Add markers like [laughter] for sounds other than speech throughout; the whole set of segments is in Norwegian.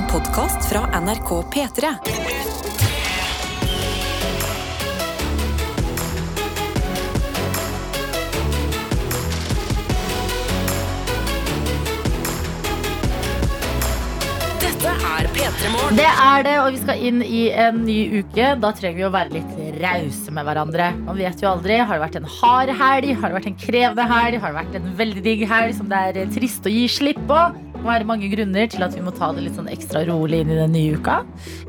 En podkast fra NRK P3. Dette er P3 Morgen. Det er det, og vi skal inn i en ny uke. Da trenger vi å være litt rause med hverandre. Man vet jo aldri. Har det vært en hard helg? Har det vært en krevende helg? Har det vært en veldig digg helg som det er trist å gi slipp på? Det må være mange grunner til at vi må ta det litt sånn ekstra rolig inn i den nye uka.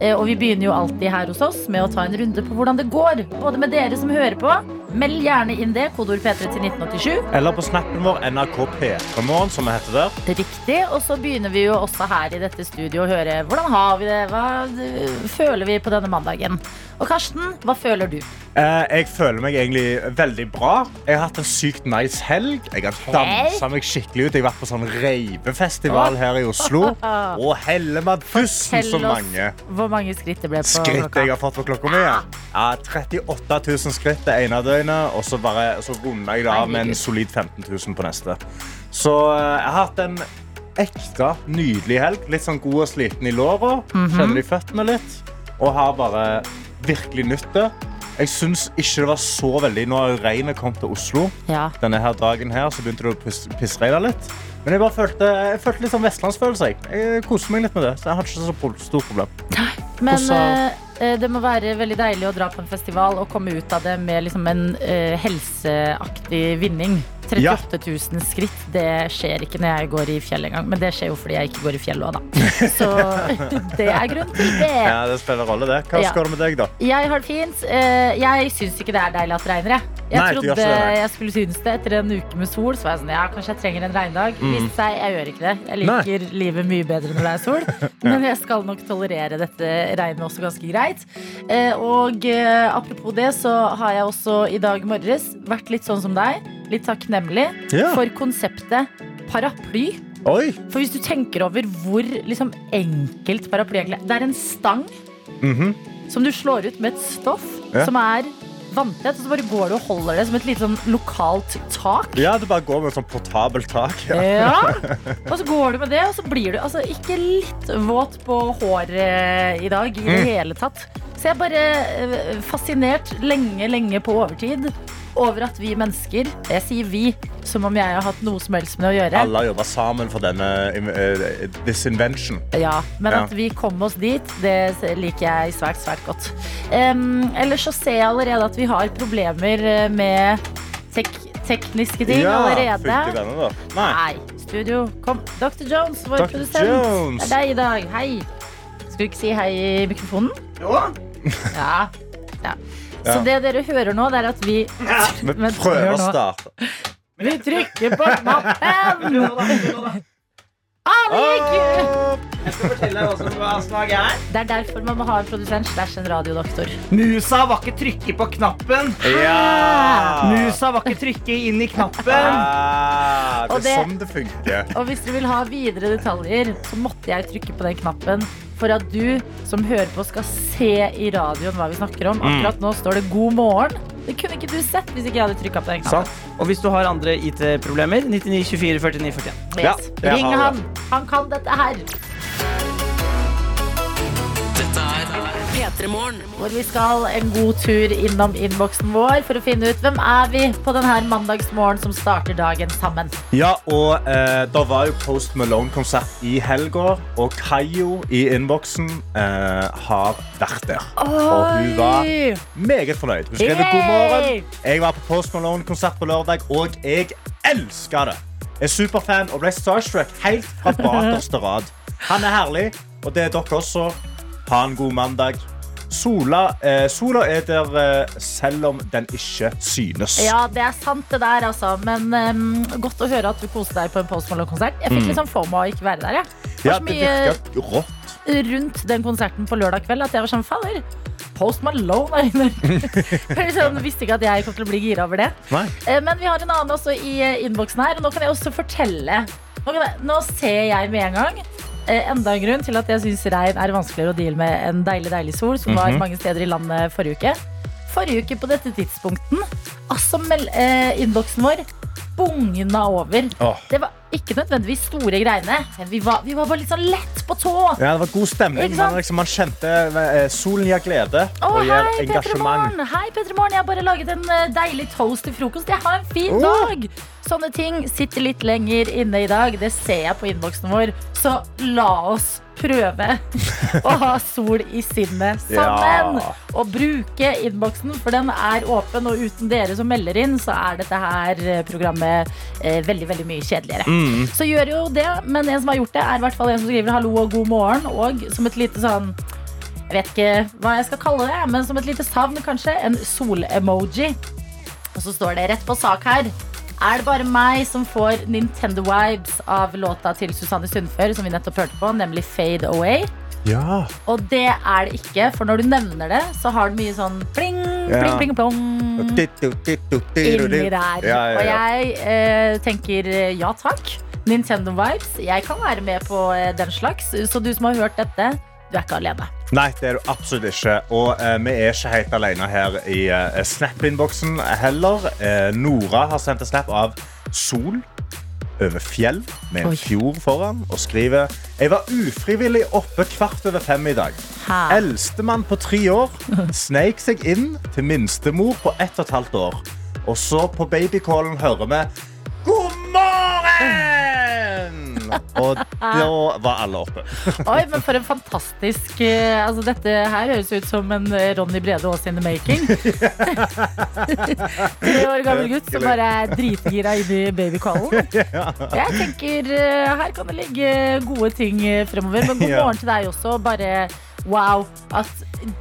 Eh, Og vi begynner jo alltid her hos oss med å ta en runde på hvordan det går. Både med dere som hører på. Meld gjerne inn det. Kodeord P3 til 1987. Eller på snappen vår NRK P3morgen, som vi heter der. Riktig. Og så begynner vi jo også her i dette studioet å høre hvordan har vi det, hva eh, føler vi på denne mandagen. Og Karsten, hva føler du? Eh, jeg føler meg egentlig veldig bra. Jeg har hatt en sykt nice helg. Jeg har dansa meg skikkelig ut. Jeg har vært på sånn reivefestival her i Oslo. Og dussen så mange hvor mange skritt det ble på skritt klokka. jeg har fått på klokka mi. Ja, 38 000 skritt det ene døgnet, og så, bare, så runder jeg det av med en solid 15 000 på neste. Så eh, jeg har hatt en ekte nydelig helg. Litt sånn god og sliten i låra. Mhm. Kjenner det i føttene litt. Og har bare virkelig nytt det. Jeg syns ikke det var så veldig Nå har regnet kommet til Oslo. Ja. Denne her dagen her så begynte det å piss- pissregne litt. Men jeg bare følte, jeg følte litt sånn vestlandsfølelse. Jeg, jeg koste meg litt med det. Så jeg hadde ikke så stort problem. Men Hvordan- eh, det må være veldig deilig å dra på en festival og komme ut av det med liksom en eh, helseaktig vinning. 38 000 skritt, det skjer ikke når jeg går i fjell engang. Men det skjer jo fordi jeg ikke går i fjell òg, da. [laughs] Så [laughs] det er grunn til det. Ja, det spiller rolle, det. Hva Ja. skal du med deg, da? Jeg har det fint. Eh, Jeg syns ikke det er deilig at det regner. Jeg, jeg Nei, trodde nei. jeg skulle synes det etter en uke med sol. Så var jeg sånn, ja, kanskje jeg trenger en regndag. Mm. Viste seg, jeg gjør ikke det. Jeg liker livet mye bedre når det er sol. [laughs] Men jeg skal nok tolerere dette regnet også ganske greit. Eh, Og eh, apropos det, så har jeg også i dag morges vært litt sånn som deg. Litt takknemlig Ja. for konseptet paraply. Oi! For hvis du tenker over hvor liksom, enkelt paraply egentlig er Det er en stang Mhm. som du slår ut med et stoff Ja. som er vanntett. Og så bare går du og holder det som et lite sånn lokalt tak. Ja, du bare går med sånn portabelt tak. Ja. Ja. [laughs] Og så går du med det, og så blir du altså ikke litt våt på håret i dag i det Mm. hele tatt. Så jeg er bare eh, fascinert lenge, lenge på overtid over at vi mennesker Jeg sier vi som om jeg har hatt noe som helst med det å gjøre. Alle har jobba sammen for denne uh, this invention. Ja, men Ja. at vi kom oss dit, det liker jeg svært, svært godt. Um, ellers så ser jeg allerede at vi har problemer eh, med tek tekniske ting allerede. funker denne, da? Nei. Nei, studio, kom. Dr. Jones, vår Dr. produsent. Jones. Det er deg i dag. Hei. Skal du ikke si hei i mikrofonen? Jo. Ja. ja. Så det dere hører nå, det er at vi [laughs] Vi Men prøver å starte. Vi trykker på knappen! [laughs] Åh! Jeg skal fortelle deg hva som hva som var gærent. Det er derfor man må ha en produsent slash en radiodoktor. Musa var ikke trykke på knappen. Ja! Musa var ikke trykke inn i knappen. Ah, det Og er det- sånn det funker. Og hvis du vil ha videre detaljer, så måtte jeg trykke på den knappen for at du som hører på, skal se i radioen hva vi snakker om. Mm. Akkurat nå står det 'God morgen'. Det kunne ikke du sett hvis ikke jeg hadde trykka på den knappen. Og hvis du har andre IT-problemer, 99 24 49 41. Ja, Yes. jeg Ring har han. det. Han kan dette her. P3 Morgen. Hvor vi skal en god tur innom innboksen vår for å finne ut hvem er vi på denne mandagsmorgen som starter dagen sammen. Ja, og eh, det var jo Post Malone-konsert i helga, og Kayo i innboksen eh, har vært der. Og hun var meget fornøyd. Hun skrev god morgen. Jeg var på Post Malone-konsert på lørdag, og jeg elska det. Jeg er superfan og ble starstruck helt fra bakerste rad. Han er herlig, og det er dere også. Ha en god mandag. Sola, eh, sola er der eh, selv om den ikke synes. Ja, det er sant det der, altså. Men em, godt å høre at du koste deg på en Post Malone-konsert. Jeg fikk liksom FOMO av å ikke være der. Jeg. Det Mm. Ja, så det mye virker rått. rundt den konserten på lørdag kveld at jeg var sånn Faller, Post Malone er inne. [laughs] Jeg sånn, visste ikke at jeg kom til å bli gira over det. Nei. Eh, Men vi har en annen også i eh, innboksen her, og nå kan jeg også fortelle. Nå, kan jeg, nå ser jeg med en gang eh, enda en grunn til at jeg syns regn er vanskeligere å deale med enn deilig, deilig sol, som var Mhm. mange steder i landet forrige uke. Forrige uke på dette tidspunkten, altså eh, innboksen vår bugna over. Oh. Det var ikke nødvendigvis store greiene, vi var, vi var bare litt sånn lett på tå. Ja, det var god stemning. Man, liksom, man kjente eh, solen gir glede Å, og gir hei, engasjement. Petremorne. Hei, Morgen. Jeg har bare laget en eh, deilig toast til frokost. Jeg har en fin Oh. dag. Sånne ting sitter litt lenger inne i dag. Det ser jeg på innboksen vår. Så la oss prøve [laughs] å ha sol i sinnet sammen. Ja. Og bruke innboksen, for den er åpen. Og uten dere som melder inn, så er dette her eh, programmet eh, veldig, veldig mye kjedeligere. Mm. Så gjør jo det, men en som har gjort det, er i hvert fall en som skriver hallo og god morgen. Og som et lite sånn Jeg vet ikke hva jeg skal kalle det, men som et lite savn, kanskje. En sol-emoji. Og så står det rett på sak her. Er det bare meg som får Nintendo-vibes av låta til Susanne Sundfør, som vi nettopp hørte på, nemlig Fade Away? Ja. Og det er det ikke, for når du nevner det, så har det mye sånn pling, Ja. pling, pling, plong inni der. Ja, Og jeg eh, tenker ja takk. Nintendo Vibes. Jeg kan være med på eh, den slags. Så du som har hørt dette, du er ikke alene. Nei, det er du absolutt ikke. Og eh, vi er ikke helt alene her i eh, Snap-innboksen heller. Eh, Nora har sendt en snap av sol over fjell med en Oi. fjord foran og skriver Jeg var ufrivillig oppe kvart over fem i dag. Eldstemann på tre år [laughs] sneik seg inn til minstemor på ett og et halvt år. Og så på babycallen hører vi God morgen! Og da var alle oppe. Oi, men for en fantastisk eh, Altså Dette her høres ut som en eh, Ronny Brede Aas in the making. [laughs] Tre år gammel gutt som bare er dritgira inn i babycallen. [laughs] Jeg tenker eh, her kan det ligge gode ting fremover. Men god morgen til deg også. Bare wow. At,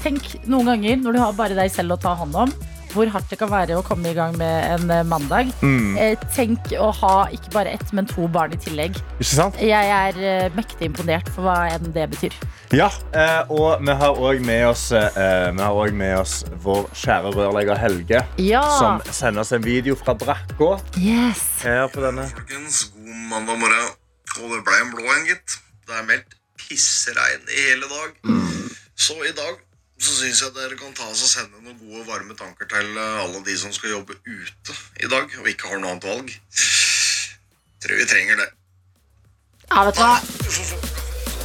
tenk noen ganger når du har bare deg selv å ta hånd om. Hvor hardt det kan være å komme i gang med en eh, mandag. Mm. Eh, tenk å ha ikke bare ett, men to barn i tillegg. Ikke sant? Jeg er eh, mektig imponert for hva enn det betyr. Ja, eh, og vi har òg med, eh, med oss vår kjære rørlegger Helge, Ja! som sender oss en video fra brakka Yes! her på denne. Folkens, god mandag morgen. Og det ble en blå en, gitt. Det er meldt pisseregn i hele dag. Så i dag så syns jeg dere kan ta oss og sende noen gode, varme tanker til eh, alle de som skal jobbe ute i dag og ikke har noe annet valg. Tror vi trenger det. Ja, vet du hva?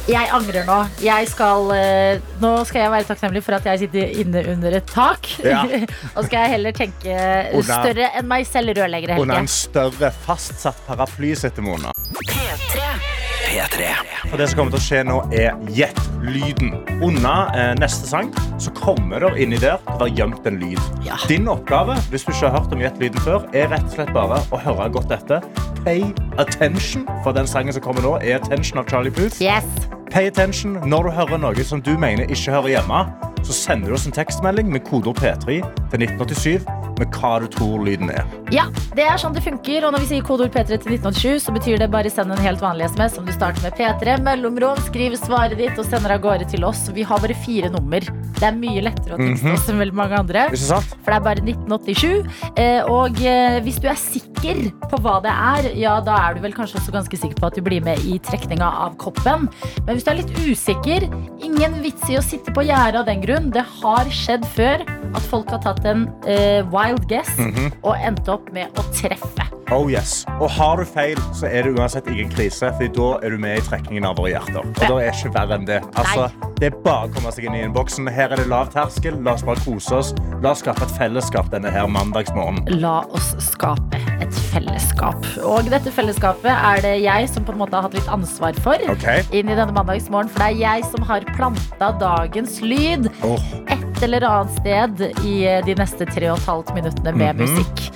Jeg angrer nå. Jeg skal, eh, nå skal jeg være takknemlig for at jeg sitter inne under et tak. Ja. [laughs] og skal jeg heller tenke større enn meg selv, rørlegger Under en større fastsatt paraply sitter vi under. P3. For det som kommer til å skje nå, er gjett lyden. Under eh, neste sang så kommer det inni der til å være gjemt en lyd. Ja. Din oppgave hvis du ikke har hørt om gjett lyden før, er rett og slett bare å høre godt etter. Pay attention, for den sangen som kommer nå, er Attention av Charlie Puth. Yes. Pay attention når du hører noe som du mener ikke hører hjemme. Så sender du oss en tekstmelding med kodeord P3 til 1987 med hva du tror lyden er. Ja, det er sånn det funker. Og når vi sier kodeord P3 til 1987, så betyr det bare send en helt vanlig SMS som du starter med P3, mellomrom, skriv svaret ditt og sender av gårde til oss. Vi har bare fire nummer. Det er mye lettere å tekste oss enn veldig mange andre. For det er bare 1987. Eh, Og eh, hvis du er sikker på hva det er, ja, da er du vel kanskje også ganske sikker på at du blir med i trekninga av koppen. Men hvis du er litt usikker, ingen vits i å sitte på gjerdet av den grunn. Det har skjedd før at folk har tatt en uh, wild guess og endt opp med å treffe. Oh yes. Og har du feil, så er det uansett ingen krise, for da er du med i trekningen av våre hjerter. Og da er det ikke verre enn det. Altså, det er bare å komme seg inn i innboksen. Her er det lav terskel. La oss bare kose oss. La oss skape et fellesskap denne her mandagsmorgenen. La oss skape fellesskap. Og dette fellesskapet er det jeg som på en måte har hatt litt ansvar for. Okay. inn i denne mandagsmorgen, for det er jeg som har planta dagens lyd Åh, et eller annet sted i eh, de neste tre og et halvt minuttene med Mhm. musikk.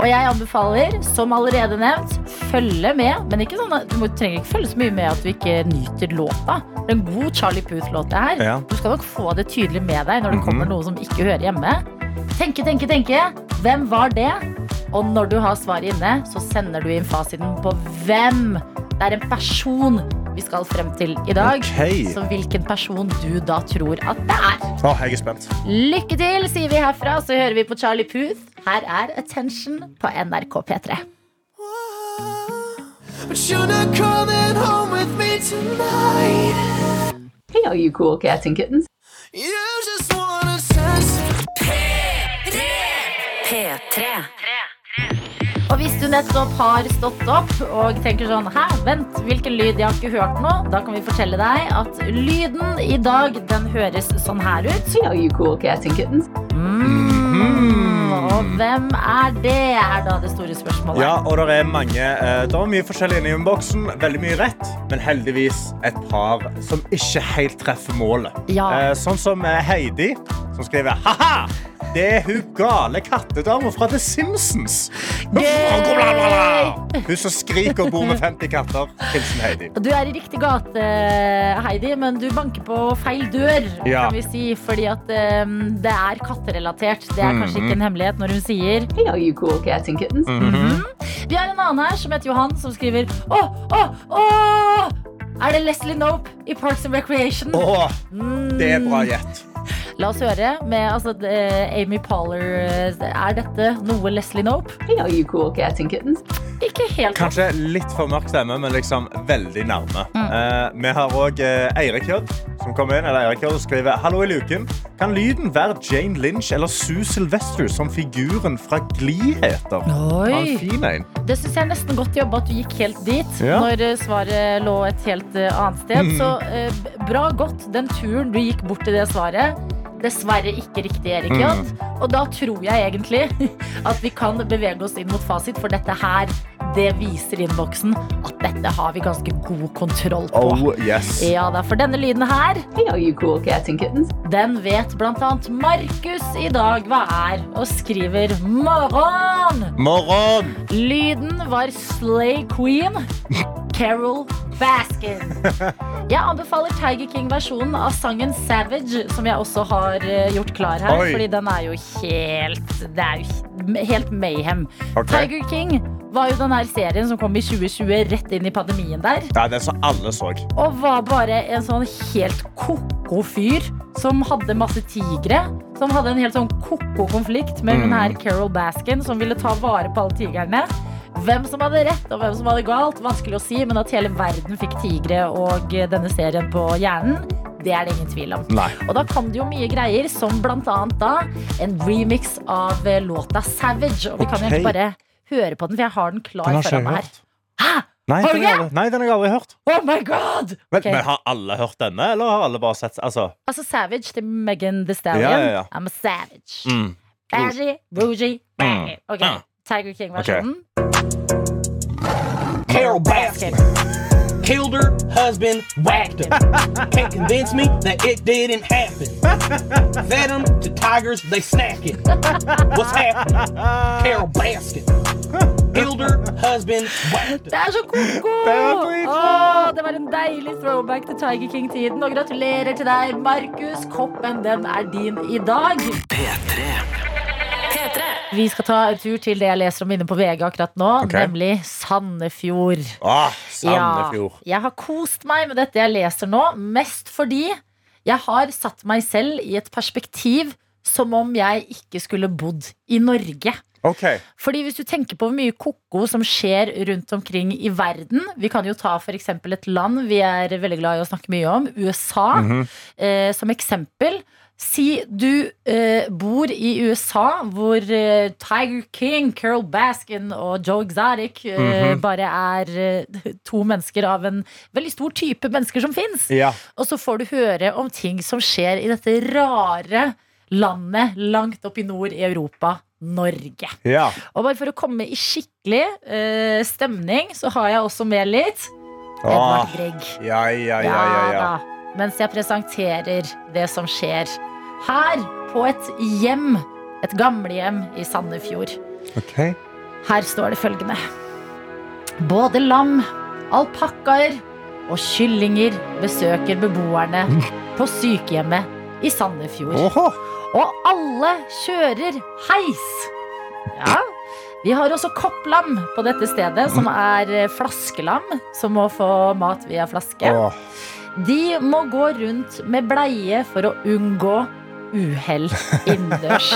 Og jeg anbefaler, som allerede nevnt, følge med. Men ikke sånn at, du må- trenger ikke følge så mye med at du ikke nyter låta. Det er en god Charlie Puth-låt, det her. Ja. Du skal nok få det tydelig med deg når det Mhm. kommer noe som ikke hører hjemme. Tenke, tenke, tenke. Hvem var det? Og når du har svaret inne, så sender du inn fasiten på hvem. Det er en person vi skal frem til i dag. Okay. Så hvilken person du da tror at det er. Åh, jeg er spent. Lykke til, sier vi herfra. Så hører vi på Charlie Puth. Her er Attention på NRK P3. But you're not coming home with me tonight. Hey, all you cool cats and kittens. You just wanna sense. P3. Og hvis du nettopp har stått opp og tenker sånn Hæ, vent, hvilken lyd? Jeg har ikke hørt noe. Da kan vi fortelle deg at lyden i dag, den høres sånn her ut. Are you cool cats and kittens. Mm. Og hvem er det, er da det store spørsmålet. Ja, og det er mange eh, Det er mye forskjellig inne i innboksen. Veldig mye rett, men heldigvis et par som ikke helt treffer målet. Ja. Eh, sånn som eh, Heidi, som skriver Ha-ha! Det er hun gale kattedama fra The Simpsons. Hun som skriker og bor med 50 katter. Hilsen Heidi. Du er i riktig gate, Heidi, men du banker på feil dør, Ja. kan vi si. Fordi at um, det er katterelatert. Det er kanskje Mhm. ikke en hemmelighet når hun sier Hey, all you cool cats and kittens. Vi har en annen her som heter Johan, som skriver Å, å, å! Er det Leslie Nope i Parks and Recreation? Åh, Mm. det er bra gjett. La oss høre med altså, eh, Amy Poller. eh, Er dette noe Leslie Nope? Hey, you cool. Ikke helt. Kanskje litt for mørk stemme, men liksom veldig nærme. Eh, vi har òg eh, Eirik J, som kommer inn, eller Eirik J, og skriver Hallo i luken. Kan lyden være Jane Lynch eller Sue Sylvester som figuren fra Glee heter? Oi. fin en. Det syns jeg er nesten godt jobba at du gikk helt dit, Ja. når svaret lå et helt annet sted. Så eh, bra gått den turen du gikk bort til det svaret. Dessverre ikke riktig, Erik J. Og da tror jeg egentlig [laughs] at vi kan bevege oss inn mot fasit, for dette her, det viser innboksen at dette har vi ganske god kontroll på. Oh, yes. Ja da, for denne lyden her, Hey, cool den vet blant annet Markus i dag hva er, og skriver morgen. Morgen! Lyden var Slay Queen, Carol Baskin. Jeg anbefaler Tiger King-versjonen av sangen Savage, som jeg også har eh, gjort klar her. Oi. Fordi den er jo helt Det er jo helt mayhem. Okay. Tiger King var jo den her serien som kom i 2020, rett inn i pandemien der. Ja, den som alle så. Og var bare en sånn helt ko-ko fyr som hadde masse tigre. Som hadde en helt sånn ko-ko konflikt med hun her Carol Baskin, som ville ta vare på alle tigrene. Hvem som hadde rett og hvem som hadde galt, vanskelig å si, men at hele verden fikk tigre og denne serien på hjernen, det er det ingen tvil om. Nei. Og da kom det jo mye greier, som annet da en remix av eh, låta Savage. Og vi kan jo Ok. egentlig bare høre på den, for jeg har den klar Den har foran meg her. Hæ? Nei, Har du ikke? Nei, den har jeg aldri hørt. Oh my god! Men, okay. men Har alle hørt denne, eller har alle bare sett altså, Altså Savage til Megan Thee Stallion. Ja, ja, ja. I'm a savage. mm. Baggy, bougie, baggy. Ok, Mm. Tiger King-versjonen. Carol Baskin killed her husband, whacked him. [laughs] Can't convince me that it didn't happen. Fed him to tigers, they snack it. What's happening? Carol Baskin killed her husband, whacked. Det er så koko! Det var en deilig throwback til Tiger King-tiden. Og gratulerer til deg, Markus. Koppen, den er din i dag. Vi skal ta en tur til det jeg leser om inne på VG akkurat nå, okay. nemlig Sandefjord. ah, Sandefjord. Ja, jeg har kost meg med dette jeg leser nå, mest fordi jeg har satt meg selv i et perspektiv som om jeg ikke skulle bodd i Norge. Okay. Fordi hvis du tenker på hvor mye koko som skjer rundt omkring i verden Vi kan jo ta eksempel et land vi er veldig glad i å snakke mye om, USA, eh, som eksempel. Si du eh, bor i USA, hvor eh, Tiger King, Carol Baskin og Joe Exotic eh, bare er eh, to mennesker av en veldig stor type mennesker som fins. Ja. Og så får du høre om ting som skjer i dette rare landet langt opp i nord i Europa, Norge. ja. Og bare for å komme i skikkelig eh, stemning, så har jeg også med litt Ah, Edvard Grieg. ja, ja, ja, ja, ja. da. Mens jeg presenterer det som skjer her på et hjem. Et gamlehjem i Sandefjord. Okay. Her står det følgende. Både lam, alpakkaer og kyllinger besøker beboerne på sykehjemmet i Sandefjord. Oho. Og alle kjører heis. Ja. Vi har også kopplam på dette stedet, som er eh, flaskelam, som må få mat via flaske. Oh. De må gå rundt med bleie for å unngå uhell innendørs.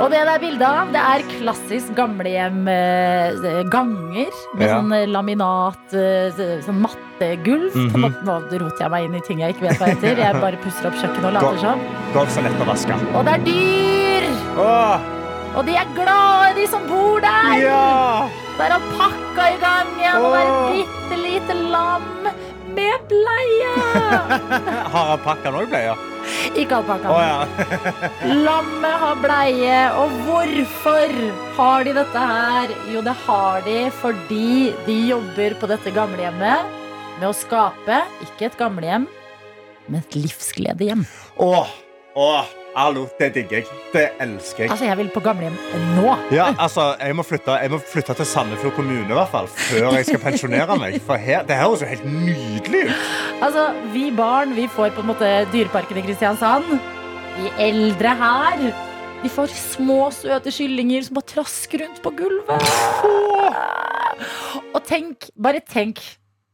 Og det det er bilde av, det er klassisk gamlehjem eh, med Ja. sånn eh, laminat, eh, sånn mattegulv. Mm -hmm. Nå roter jeg meg inn i ting jeg ikke vet hva heter. Jeg bare pusser opp kjøkkenet og later som. Sånn. så lett å vaske. Og det er dyr! Åh. Og de er glade, de som bor der. Ja! Der er pakka i gang igjen, og det er et bitte lite lam med bleie. [laughs] Har alpakkaen òg bleier? Ikke alpakkaen. Oh, ja. [laughs] Lammet har bleie, og hvorfor har de dette her? Jo, det har de fordi de jobber på dette gamlehjemmet med å skape ikke et gamlehjem, men et livsgledehjem. Åh, åh, hallo, det digger jeg. Det elsker jeg. Altså, jeg vil på gamlehjem nå. Ja, altså, jeg må flytte, jeg må flytte til Sandefjord kommune i hvert fall, før jeg skal pensjonere meg. For her, det høres jo helt nydelig ut. Altså, Vi barn vi får på en måte Dyreparken i Kristiansand. De eldre her de får små, søte kyllinger som bare trasker rundt på gulvet. Og tenk, bare tenk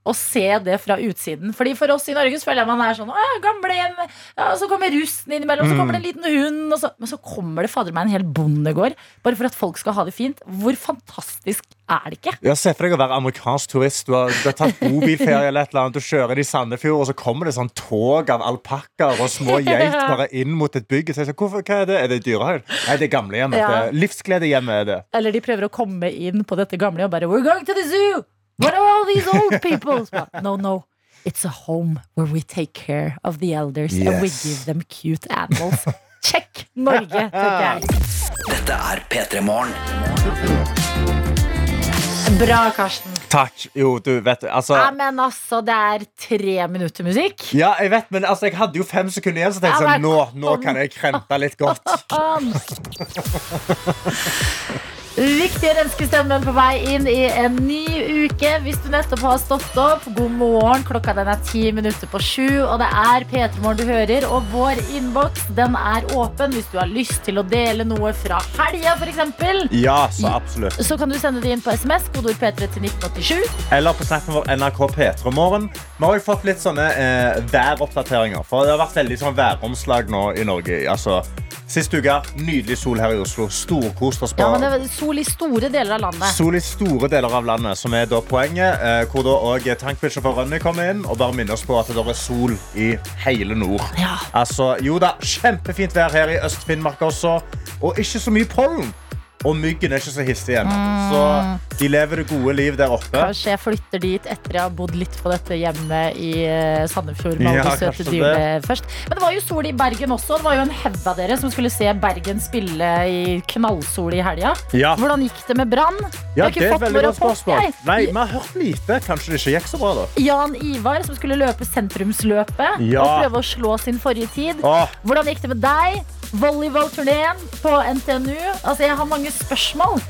å se det fra utsiden. Fordi For oss i Norge så føler jeg man er sånn gamlehjem. Ja, så kommer russen innimellom, så kommer det en liten hund. Og så, men så kommer det fader meg en hel bondegård bare for at folk skal ha det fint. Hvor fantastisk er det ikke? Ja, Se for deg å være amerikansk turist. Du har, du har tatt bobilferie eller et eller annet. Du kjører i Sandefjord, og så kommer det sånn tog av alpakkaer og små geit [laughs] bare inn mot et bygg. Så jeg sier, Hvorfor, hva er det? Er det dyrehøl? Nei, det er gamlehjemmet. Ja. Livsgledehjemmet er det. Eller de prøver å komme inn på dette gamle og bare We're going to the zoo! What are all these old people? [laughs] No, no. It's a home where we take care of the elders and we give them cute animals. [laughs] Check Norge, tenker jeg. Dette er P3 Morgen. Bra, Karsten. Takk. Jo, du vet altså Ja, men altså, det er tre minutter musikk. Ja, jeg vet, men altså, jeg hadde jo fem sekunder igjen, så tenkte jeg sånn, nå, nå kan jeg krempe litt godt. [laughs] Viktige ønskestemmen på vei inn i en ny uke. Hvis du nettopp har stått opp, god morgen. Klokka den er ti minutter på sju, og det er P3 Morgen du hører. Og vår innboks den er åpen hvis du har lyst til å dele noe fra helga, f.eks. Ja, så absolutt. Så kan du sende det inn på SMS, kodeord P3 til 1987. Eller på snappen vår NRK P3 Morgen. Vi har også fått litt sånne eh, væroppdateringer. For det har vært veldig sånn væromslag nå i Norge. Altså, Sist uke, nydelig sol her i Oslo. Storkost oss på. Ja, men det er sol i store deler av landet. Sol i store deler av landet, som er da poenget. Eh, hvor da òg tankbilsjåfør Rønny kommer inn og bare minner oss på at det er sol i hele nord. Ja. Altså, jo da, Kjempefint vær her i Øst-Finnmark også. Og ikke så mye pollen. Og myggen er ikke så hissig igjen. Så de lever det gode liv der oppe. Kanskje jeg flytter dit etter jeg har bodd litt på dette hjemmet i eh, Sandefjord. med Ja, søte dyrene først. Men det var jo sol i Bergen også. Det var jo en haug av dere som skulle se Bergen spille i knallsol i helga. Ja. Hvordan gikk det med Brann? Ja, det er et veldig godt spørsmål. Nei, Vi har hørt lite. Kanskje det ikke gikk så bra, da. Jan Ivar som skulle løpe sentrumsløpet Ja. og prøve å slå sin forrige tid. Åh, Hvordan gikk det med deg? Volleyballturneen på NTNU. Altså, jeg har mange spørsmål.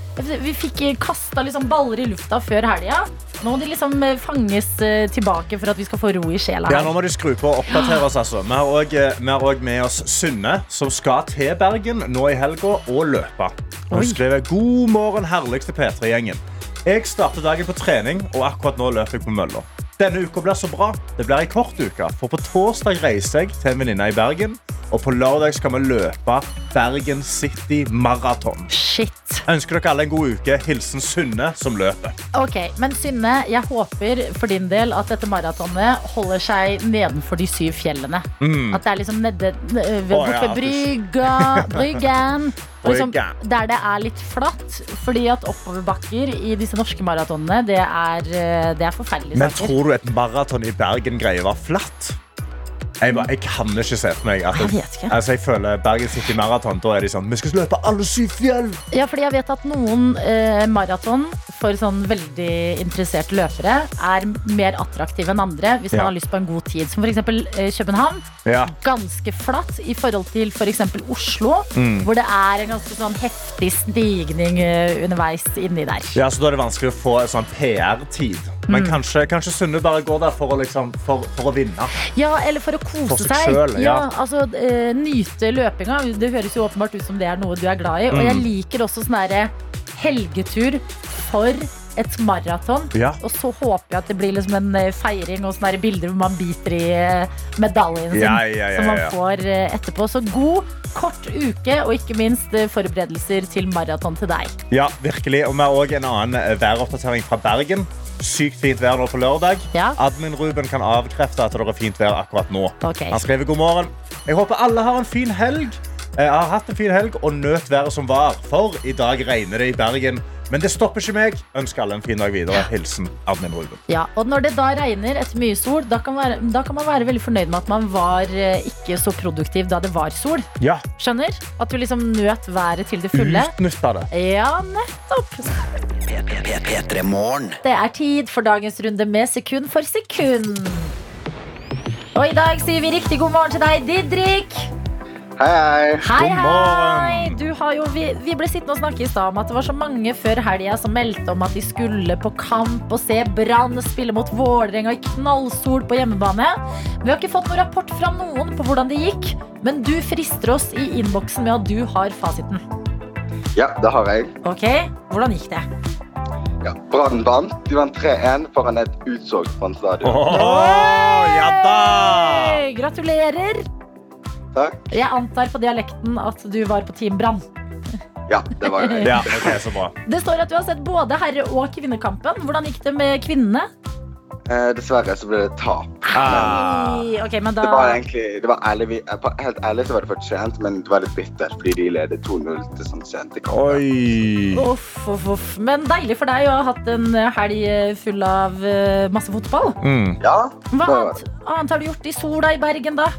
Vi fikk kasta liksom baller i lufta før helga. Nå må de liksom eh, fanges eh, tilbake for at vi skal få ro i sjela. ja, nå må de skru på og oppdatere oss. altså. Vi har også, eh, med oss Synne, som skal til Bergen nå i helga og løpe. Hun skriver god morgen, herligste P3-gjengen. Jeg starter dagen på trening, og akkurat nå løper jeg på mølla. Denne uka blir så bra. Det blir ei kort uke, for på torsdag reiser jeg til en venninne i Bergen. Og på lørdag skal vi løpe Bergen City Marathon. Shit. Ønsker dere alle en god uke. Hilsen Synne, som løper. Ok, Men Synne, jeg håper for din del at dette maratonet holder seg nedenfor de syv fjellene. At det er liksom nede eh, ved, oh, bort ja, ved brygga, bryggen. [laughs] Liksom, der det er litt flatt. Fordi at oppoverbakker i disse norske maratonene, det er, eh, det er forferdelige Men tror du et maraton i Bergen greier å være flatt? Jeg, bare, jeg kan ikke se for meg at Jeg. Altså, jeg føler Bergen City Marathon, da er de sånn Vi skal løpe alle syv fjell! Ja, fordi jeg vet at noen eh, maraton for sånn veldig interesserte løpere er mer attraktive enn andre hvis man Ja. har lyst på en god tid. Som f.eks. Eh, København. Ja. Ganske flatt i forhold til f.eks. Oslo, Mm. hvor det er en ganske sånn heftig stigning eh, underveis inni der. ja, så Da er det vanskelig å få en sånn PR-tid. Men Mm. kanskje, kanskje Sunne bare går der for å, liksom, for, for å vinne. Ja, eller for å kose For seg selv, ja. altså, uh, nyte løpinga. Det høres jo åpenbart ut som det er noe du er glad i. Og jeg Mm. liker også sånn derre helgetur for et maraton. Ja. Og så håper jeg at det blir liksom en eh, feiring og sånne der bilder hvor man biter i eh, medaljen sin. Ja, ja, ja, Som man får etterpå. Så god, kort uke, og ikke minst forberedelser til maraton til deg. Ja, virkelig. Og vi har òg en annen væroppdatering fra Bergen. Sykt fint vær nå på lørdag. Ja. Admin Ruben kan avkrefte at det er fint vær akkurat nå. Okay. Han skriver god morgen. Jeg håper alle har en fin helg. Jeg har hatt en fin helg og nøt været som var. For i dag regner det i Bergen. Men det stopper ikke meg. Ønsker alle en fin dag videre. Hilsen admin Ruben. Ja, og når det da regner etter mye sol, da kan, være, da kan man være veldig fornøyd med at man var eh, ikke så produktiv da det var sol. Ja, Skjønner? At du liksom nøt været til det fulle. utnytta det. Ja, nettopp. Det er tid for dagens runde med sekund for sekund. Og i dag sier vi riktig god morgen til deg, Didrik. Hei, hei. Hei, God hei! morgen. Du har jo, vi, vi ble sittende og snakke i stad om at det var så mange før helga som meldte om at de skulle på kamp og se Brann spille mot Vålerenga i knallsol på hjemmebane. Vi har ikke fått noen rapport fra noen på hvordan det gikk, men du frister oss i innboksen med at du har fasiten. Ja, det har jeg. Ok, Hvordan gikk det? Ja. Brann vant. De vant 3-1 foran et utsolgt Brann stadion. Åh, ja da! Gratulerer! Takk. Jeg antar på dialekten at du var på Team Brann. Ja, det var jeg. [laughs] Ja, okay, så bra. Det står at du har sett både herre- og kvinnekampen. Hvordan gikk det med kvinnene? Eh, dessverre så ble det tap. Ah. Nei, okay, men da Det var egentlig, det var ærlig, eh, helt ærlig så var det fortjent, men det var litt bittert fordi de ledet 2-0 til sånn sent i kampen. Uff, uff, uff. Men deilig for deg å ha hatt en helg full av eh, masse fotball. Mm. Ja, Hva annet, annet har du gjort i sola i Bergen, da?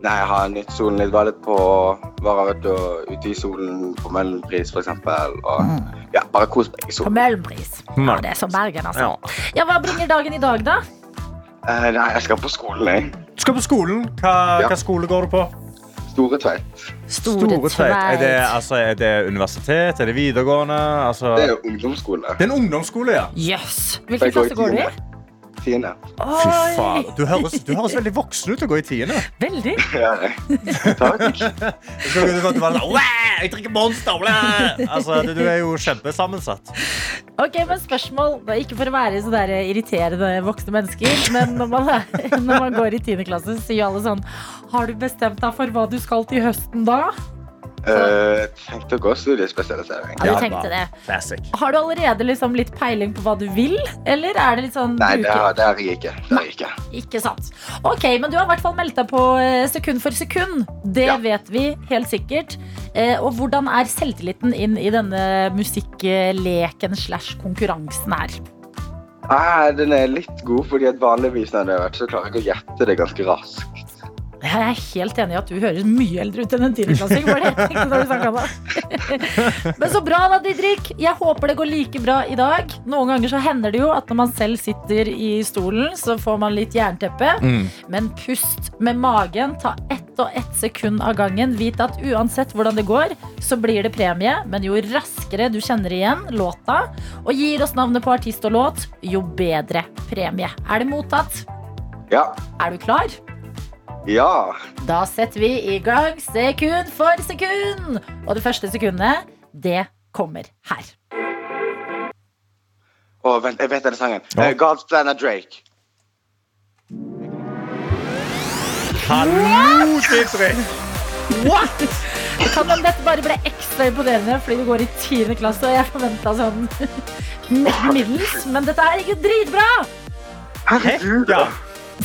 Nei, jeg har nytt solen litt. Var litt på Var ute, ute i solen på Møhlenpris, for eksempel. mm. ja, bare kos meg i På solen. Ja, det er som Bergen, altså. Ja. Ja, Hva bringer dagen i dag, da? Uh, nei, jeg skal på skolen, jeg. Du skal på skolen. Hva, Ja. hva skole går du på? Store Tveit. Store Tveit. Er det, altså, er det universitet? Er det videregående? Altså, Det er ungdomsskole. det er en ungdomsskole, ja. Yes. Hvilken klasse går du i? Tiende. Tiende. Fy faen. Du høres, du høres veldig voksen ut til å gå i tiende. Veldig. [laughs] Ja. Takk. [laughs] Du bare sånn, Jeg drikker Monster! Altså, du, du er jo kjempesammensatt. Ok, men spørsmål, det er Ikke for å være så der irriterende voksne mennesker, men når man, [laughs] når man går i 10. klasse, sier alle sånn Har du bestemt deg for hva du skal til høsten da? Eh, tenkte å gå studiespesialisering. Ja, du tenkte det. Classic. Har du allerede liksom litt peiling på hva du vil, eller er det litt sånn Nei, det har, det har jeg ikke. Det har jeg ikke. Ikke sant. Ok, men du har i hvert fall meldt deg på eh, sekund for sekund. Det Ja. vet vi helt sikkert. Eh, og hvordan er selvtilliten inn i denne musikkleken slash konkurransen her? Ah, den er litt god, fordi at vanligvis når det har vært, så klarer jeg å gjette det ganske raskt. Jeg er helt enig i at du høres mye eldre ut enn en tiendeklassing. Men så bra da, Didrik. Jeg håper det går like bra i dag. Noen ganger så hender det jo at når man selv sitter i stolen, så får man litt jernteppe. Mm. Men pust med magen. Ta ett og ett sekund av gangen. Vit at uansett hvordan det går, så blir det premie. Men jo raskere du kjenner igjen låta og gir oss navnet på artist og låt, jo bedre premie. Er det mottatt? Ja. Er du klar? Ja. Da setter vi i gang sekund for sekund. Og det første sekundet, det kommer her. Å, vent, jeg vet denne sangen. Ja. Eh, God's Plan av Drake. Hallo, Didrik! Det kan om dette bare ble ekstra imponerende fordi du går i 10. klasse, og jeg forventa sånn [laughs] middels, men dette er ikke dritbra! Herregud. Ja.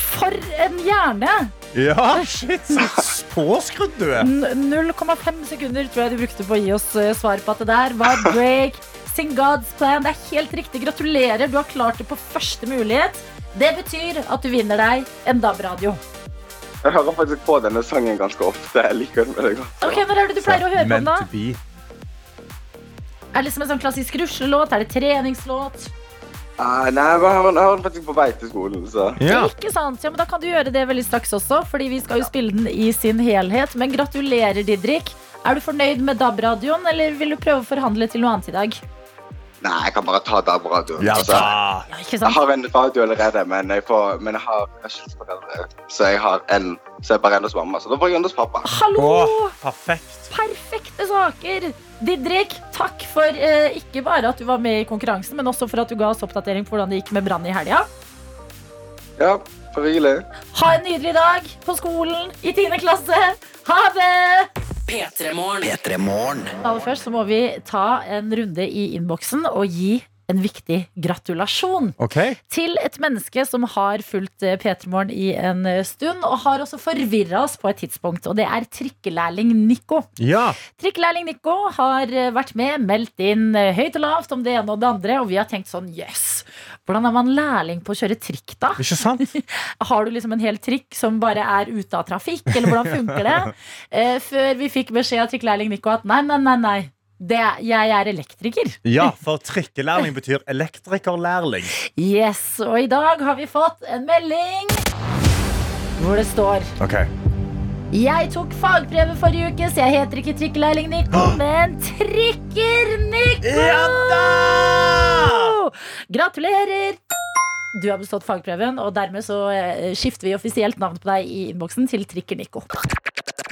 For en hjerne! Ja, shit. Så påskrudd du er. 0,5 sekunder tror jeg du brukte på å gi oss eh, svar på at det der var break. Sing God's Plan. Det er helt riktig. Gratulerer. Du har klart det på første mulighet. Det betyr at du vinner deg en DAB-radio. Jeg hører faktisk på denne sangen ganske ofte. Jeg liker den veldig godt. Ok, Når er det du pleier å høre på den, da? Er det liksom en sånn klassisk ruslelåt? Er det treningslåt? Ah, nei, jeg har jeg har den faktisk på vei til skolen, så Ja. Ikke sant? Ja, men Da kan du gjøre det veldig straks også, fordi vi skal jo spille den i sin helhet. Men gratulerer, Didrik. Er du fornøyd med DAB-radioen, eller vil du prøve å forhandle til noe annet i dag? Nei, jeg kan bare ta DAB-radioen. Ja Altså. Ja, jeg har en radio allerede, men jeg, får, men jeg har hørselsforeldre. Så jeg har en Så jeg bare er hos mamma, så da får jeg en hos pappa. Hallo! Å, perfekt. Perfekte saker! Didrik, takk for eh, ikke bare at du var med i konkurransen, men også for at du ga oss oppdatering på hvordan det gikk med Brann i helga. Ja, for hyggelig. Ha en nydelig dag på skolen i 10. klasse. Ha det! P3 Morgen. Aller først så må vi ta en runde i innboksen og gi en viktig gratulasjon Okay. til et menneske som har fulgt eh, P3 Morgen i en eh, stund, og har også forvirra oss på et tidspunkt. Og det er trikkelærling Nico. Ja. Trikkelærling Nico har eh, vært med, meldt inn høyt og lavt om det ene og det andre, og vi har tenkt sånn jøss, hvordan er man lærling på å kjøre trikk, da? Ikke sant? [laughs] Har du liksom en hel trikk som bare er ute av trafikk, eller hvordan funker det? [laughs] Før vi fikk beskjed av trikkelærling Nico at nei, nei, nei, nei. Det, er- jeg er elektriker. Ja, [laughs] for trikkelærling betyr elektrikerlærling. Yes, og i dag har vi fått en melding hvor det står Ok. Jeg tok fagprøve forrige uke, så jeg heter ikke trikkelærling Nico, [gasps] men Trikker-Nico! Gratulerer! Du har bestått fagprøven, og dermed så eh, skifter vi offisielt navn på deg i innboksen til Trikker-Nico.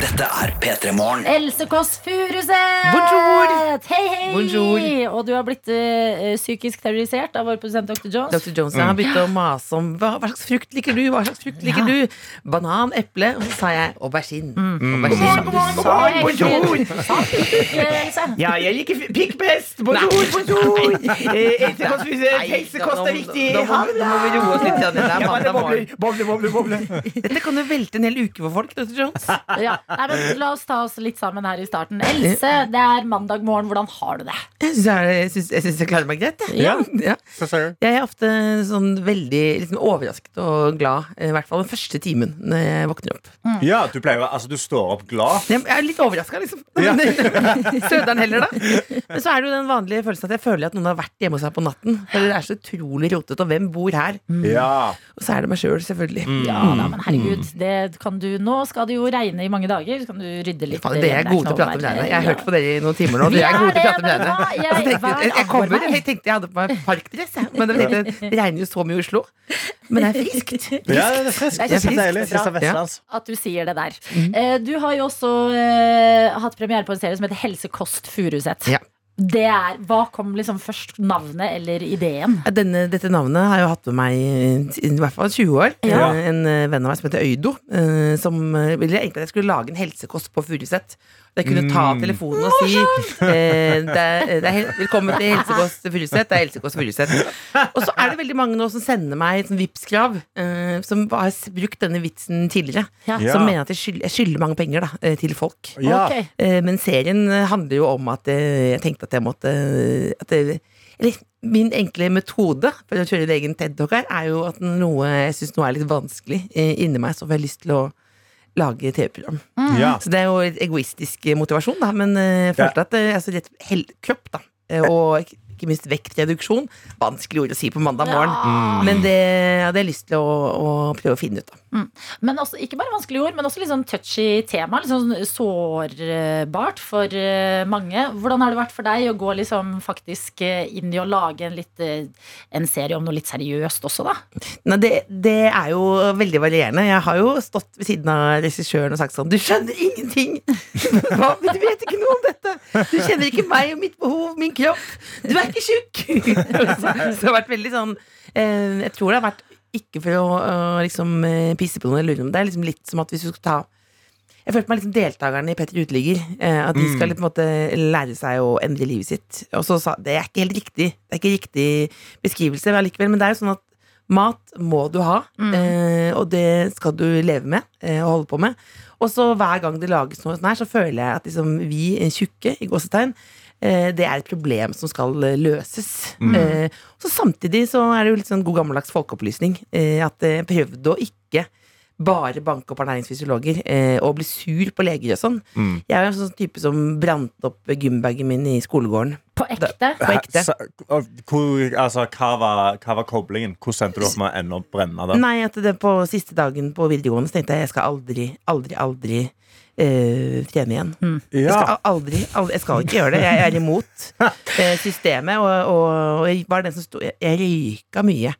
Dette er P3 Morgen. Else Kåss Furuseth! Bonjour! Hei, hei! Bonjour. Og du har blitt eh, psykisk terrorisert av vår produsent Dr. Jones. Dr. Jones har begynt å mase om hva, hva slags frukt liker du. Hva slags frukt liker du? Banan, eple. Og så sa jeg aubergine. Aubergine. Du God morgen, ikke, Ja, jeg liker pikk best. Bonjour, bonjour. Else Kåss Furuseth, helsekost er viktig. Da må- da må vi roe oss litt. Ja, Det er mandag morgen. Boble, boble, boble. Dette kan jo velte en hel uke for folk. Dr. Jones. Ja. Nei, men la oss ta oss litt sammen her i starten. Else, det er mandag morgen. Hvordan har du det? Jeg syns jeg, jeg, synes- jeg, klarer meg greit. jeg. Ja. [laughs] Ja. Jeg er ofte sånn veldig liksom, overrasket og glad, i hvert fall den første timen når jeg våkner opp. Ja, du pleier Altså, du står opp glad. Jeg er litt overraska, liksom. [laughs] Ja. [laughs] Søderen heller, da. Men så er det jo den vanlige følelsen at jeg føler at noen har vært hjemme hos meg på natten. For det er så utrolig rotete, og hvem bor her? Ja. Og så er det meg sjøl, selv, selvfølgelig. Ja da, men herregud, det kan du Nå skal det jo regne i mange dager. Så kan du rydde litt. Faen, Dere er gode til å prate med deg Jeg har hørt på dere i noen timer nå. Dere er gode til å prate med hva? Jeg- tenkte jeg, jeg, kommer, jeg tenkte jeg hadde på meg parkdress, men det regner jo så mye i Oslo. Men det er friskt. [laughs] ja, det er friskt. Det er deilig. At du sier det der. Eh, Du har jo også eh, hatt premiere på en serie som heter Helsekost Furuset. Ja. Det er, hva kom liksom først? Navnet eller ideen? Denne, dette navnet har jeg jo hatt med meg i, i hvert fall 20 år. Ja. Eh, En eh, venn av meg som heter Øydo, eh, som ville egentlig at jeg skulle lage en helsekost på Furuset. Jeg kunne ta Mm. telefonen og si eh, det er, det er, 'Velkommen til Helsekost Furuset'. Det er Helsekost Furuset. Og så er det veldig mange nå som sender meg et sånn Vipps-krav, eh, som har brukt denne vitsen tidligere. Ja. Ja. Som mener at jeg skylder, jeg skylder mange penger da, til folk. Ja. Okay. Eh, Men serien handler jo om at jeg tenkte at jeg måtte at det, Eller min enkle metode for å kjøre egen TED-talk her, er jo at noe jeg syns er litt vanskelig eh, inni meg, så får jeg lyst til å lage TV-program. Ja. Så det er jo egoistisk eh, motivasjon, da, men eh, jeg følte at eh, altså, rett hel kropp, da, og ikke ikke minst vektreduksjon, vanskelig ord å si på mandag morgen, Ja. men det hadde jeg lyst til å, å prøve å finne ut av. Men også, ikke bare vanskelige ord, men også litt sånn touchy tema. Litt sånn sårbart for eh, mange. Hvordan har det vært for deg å gå liksom faktisk eh, inn i å lage en, litt, eh, en serie om noe litt seriøst også, da? Nei, det, det er jo veldig varierende. Jeg har jo stått ved siden av regissøren og sagt sånn Du skjønner ingenting! [laughs] Hva? Du vet ikke noe om dette! Du kjenner ikke meg og mitt behov, min kropp! Du er ikke tjukk! [laughs] så, så det har vært veldig sånn Jeg tror det har vært ikke for å liksom eh, pisse på noen eller lure noen. Det er liksom litt som at hvis du skal ta jeg følte meg liksom deltakerne i Petter Uteligger. Eh, at de skal litt, på en måte lære seg å endre livet sitt. Og så sa Det er ikke helt riktig. Det er ikke riktig beskrivelse allikevel, men det er jo sånn at mat må du ha, eh, og det skal du leve med eh, og holde på med. Og så hver gang det lages noe sånn her, så føler jeg at liksom, vi tjukke, i gåsetegn, det er et problem som skal eh, løses. Eh, så samtidig så er det jo litt sånn god gammeldags folkeopplysning. Eh, at jeg prøvde å ikke bare banke opp ernæringsfysiologer eh, og bli sur på leger og sånn. Mm. Jeg er jo en sånn type som brant opp gymbagen min i skolegården. På ekte? På ekte. Så, hvor, altså, hva, var, hva var koblingen? Hvordan endte du opp med å ende opp brenne det? Nei, at det på siste dagen på videregående så tenkte jeg jeg skal aldri, aldri, aldri eh, trene igjen. Jeg Ja. skal aldri, aldri, jeg skal ikke gjøre det. Jeg er imot uh, [laughs] systemet, og, og, og jeg var den som sto Jeg, jeg røyka mye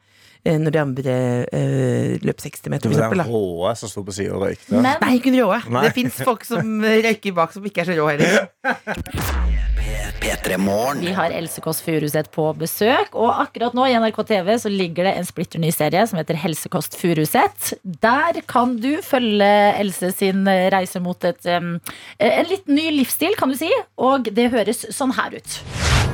når de andre eh, løp 60 meter, f.eks. Det var råe som sto på sida og røykte. Men Nei, ikke Råe. Det fins folk som eh, røyker bak som ikke er så rå heller. Vi har Else Kåss Furuseth på besøk, og akkurat nå i NRK TV så ligger det en splitter ny serie som heter Helsekost Furuseth. Der kan du følge Else sin reise mot et, um, en litt ny livsstil, kan du si, og det høres sånn her ut.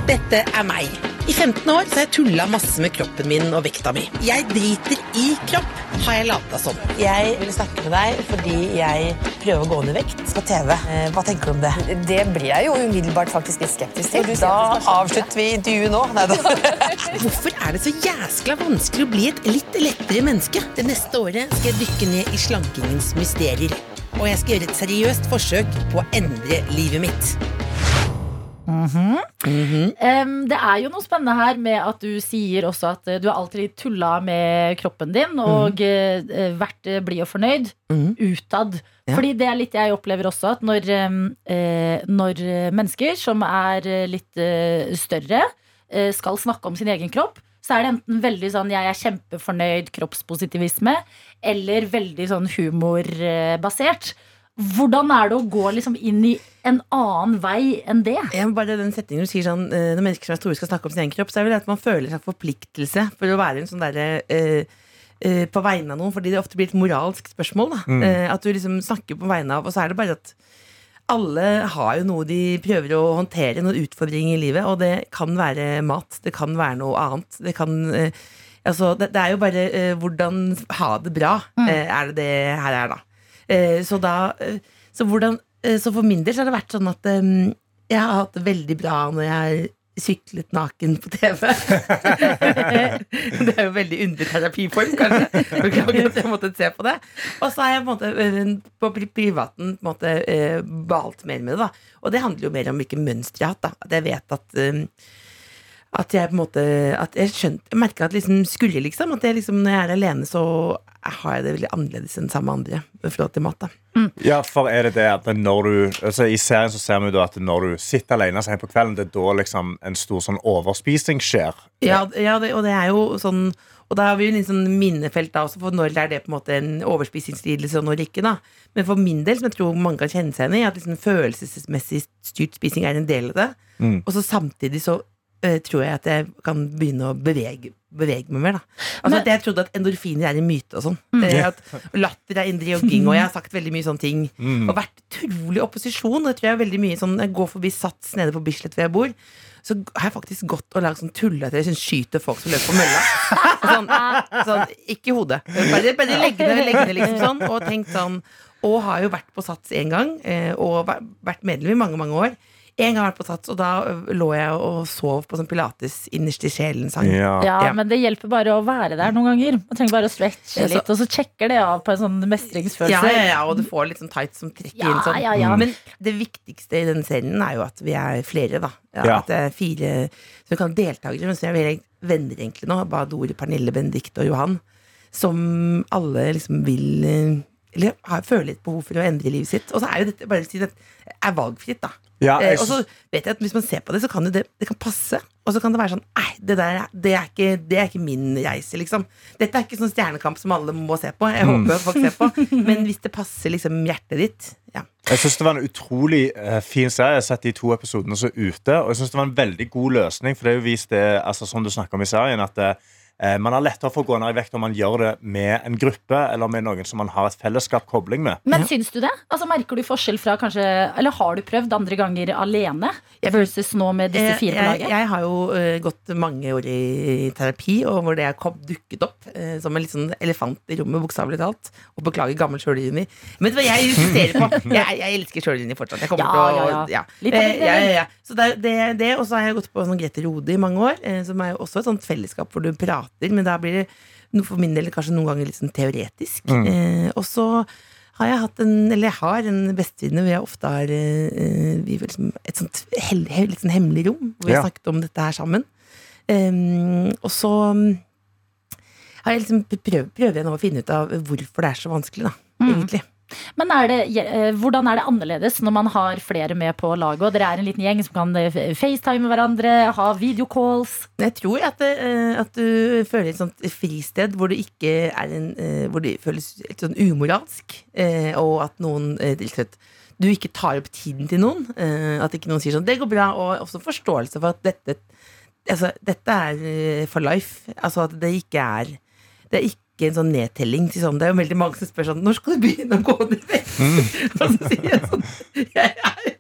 Dette er meg. I 15 år så har jeg tulla masse med kroppen min og vekta mi. Jeg driter i kropp, har jeg lata som. Jeg vil snakke med deg fordi jeg prøver å gå ned i vekt på TV. Eh, Hva tenker du om det? Det blir jeg jo umiddelbart faktisk litt skeptisk til. Da avslutter vi intervjuet nå. [laughs] Hvorfor er det så jæskla vanskelig å bli et litt lettere menneske? Det neste året skal jeg dykke ned i slankingens mysterier. Og jeg skal gjøre et seriøst forsøk på å endre livet mitt. Em, det er jo noe spennende her med at du sier også at eh, du har alltid tulla med kroppen din og mm. uh, vært eh, blid og fornøyd Mhm. utad. Ja. Fordi det er litt jeg opplever også, at når, eh, når mennesker som er litt større, skal snakke om sin egen kropp, så er det enten veldig sånn 'jeg er kjempefornøyd', kroppspositivisme, eller veldig sånn humorbasert. Hvordan er det å gå liksom inn i en annen vei enn det? Ja, bare den setningen du sier sånn eh, Når mennesker som er store skal snakke om sin egen kropp, så er det at man føler seg forpliktelse for å være en sånn derre eh, eh, på vegne av noen, fordi det ofte blir et moralsk spørsmål. Da. Mm. Eh, at du liksom snakker på vegne av, og så er det bare at alle har jo noe de prøver å håndtere, noen utfordringer i livet, og det kan være mat, det kan være noe annet. Det kan eh, Altså, det, det er jo bare eh, hvordan ha det bra, eh, er det det her er, da. Eh, så da eh, så, hvordan, eh, så for min del så har det vært sånn at jeg har hatt det veldig bra når jeg syklet naken på TV. [laughs] det er jo veldig underlig terapiform, kanskje. Beklager at jeg måtte se på det. Og så har jeg på, på privaten på en måte balt mer med det. da Og det handler jo mer om hvilke mønstre jeg har hatt. At jeg vet at at jeg på en måte At jeg skjønte Jeg merka at liksom skulle liksom At jeg liksom når jeg er alene, så har jeg det veldig annerledes enn sammen med andre forhold til mat. da Ja, for er det det at når du altså I serien så ser vi jo da at når du sitter alene så hjemme på kvelden, det er da liksom en stor sånn overspising skjer. Ja, ja det, og det er jo sånn Og da har vi jo litt sånn minnefelt da også, for når er det på en måte en overspisingslidelse, og når ikke. da Men for min del, som jeg tror mange kan kjenne seg igjen i, at liksom følelsesmessig styrt spising er en del av det. Mm. Og så samtidig så tror jeg at jeg kan begynne å bevege, bevege meg mer. da Altså Men- at Jeg trodde at endorfiner er en myte og sånn. Mm. Eh, At latter er indre jogging, og jeg har sagt veldig mye sånne ting. Mm. Og vært utrolig opposisjon. Det tror jeg er veldig mye sånn Jeg går forbi Sats nede på Bislett hvor jeg bor. Så har jeg faktisk gått og lagd sånn tulle at jeg skyter folk som løper på mølla. [laughs] Sånn, sånn, ikke i hodet. Bare, bare legge ned, legge ned liksom sånn. Og tenkt sånn Og har jo vært på Sats én gang, eh, og vært medlem i mange, mange år. En gang vært på Sats, og da lå jeg og sov på sånn Pilates innerst i sjelen-sang. Ja. Ja, men det hjelper bare å være der noen ganger. Man trenger bare å stretche Ja, så- litt, og så sjekker det av på en sånn mestringsfølelse. Ja, ja, ja, og du får litt sånn tights som trekker Ja, inn sånn. ja, ja. Men det viktigste i denne serien er jo at vi er flere, da. Ja, Ja. At det er fire som kan deltakere, men som er veldig venner egentlig nå. Badore, Pernille, Benedicte og Johan. Som alle liksom vil eh, Eller har, føler litt behov for å endre livet sitt. Og så er jo dette bare å si det er valgfritt, da. Ja, Eh, jeg og så vet jeg at hvis man ser på det, så kan det, det kan passe. Og så kan det være sånn Nei, det der er- det er, ikke, det er ikke min reise, liksom. Dette er ikke sånn stjernekamp som alle må se på. Jeg Mm. håper folk ser på. [laughs] Men hvis det passer liksom hjertet ditt, ja. Jeg synes det var en utrolig uh, fin serie. Jeg har sett de to episodene så ute. Og jeg synes det var en veldig god løsning, for det er jo vist det, altså, som du snakker om i serien, at eh, man har lettere for å gå ned i vekt om man gjør det med en gruppe eller med noen som man har et fellesskap kobling med. Men syns du det? Altså Merker du forskjell fra kanskje Eller har du prøvd andre ganger alene versus nå med disse fire på laget? jeg, jeg, jeg har jo uh, gått mange år i terapi, og hvor det kom, dukket opp uh, som en litt sånn elefant i rommet, bokstavelig talt. Og beklager gammel sjølironi. Men vet du hva jeg insisterer på? [laughs] Jeg, jeg elsker sjølironi fortsatt. Jeg kommer Ja, til å ja, ja. Litt av Eh, det, ja, ja, ja. Så det, er- det, det Og så har jeg gått på sånn Grete Rode i mange år, uh, som er jo også et sånt fellesskap hvor du prater, men da blir det for min del kanskje noen ganger litt sånn teoretisk. Mm. Eh, og så har jeg hatt en, eller jeg har en bestevenninne hvor jeg ofte har eh, vi, liksom, et sånt hel, he- litt sånn hemmelig rom, hvor vi Ja. har snakket om dette her sammen. Um, og så um, har jeg liksom prøv, prøver jeg nå å finne ut av hvorfor det er så vanskelig, da, Mm. egentlig. Men er det, eh, hvordan er det annerledes når man har flere med på laget? Og dere er en liten gjeng som kan eh, facetime hverandre, ha videocalls? Jeg tror at, eh, at du føler et sånt fristed hvor du ikke er en Hvor det føles litt sånn umoralsk, og at noen du ikke tar opp tiden til noen. At ikke noen sier sånn 'det går bra', og også forståelse for at dette Altså, dette er for life. Altså at det ikke er Det er ikke en sånn nedtelling til sånn Det er jo veldig mange som spør sånn 'Når skal du begynne å gå ned i vekt?' [laughs] Og så sier jeg sånn Jeg er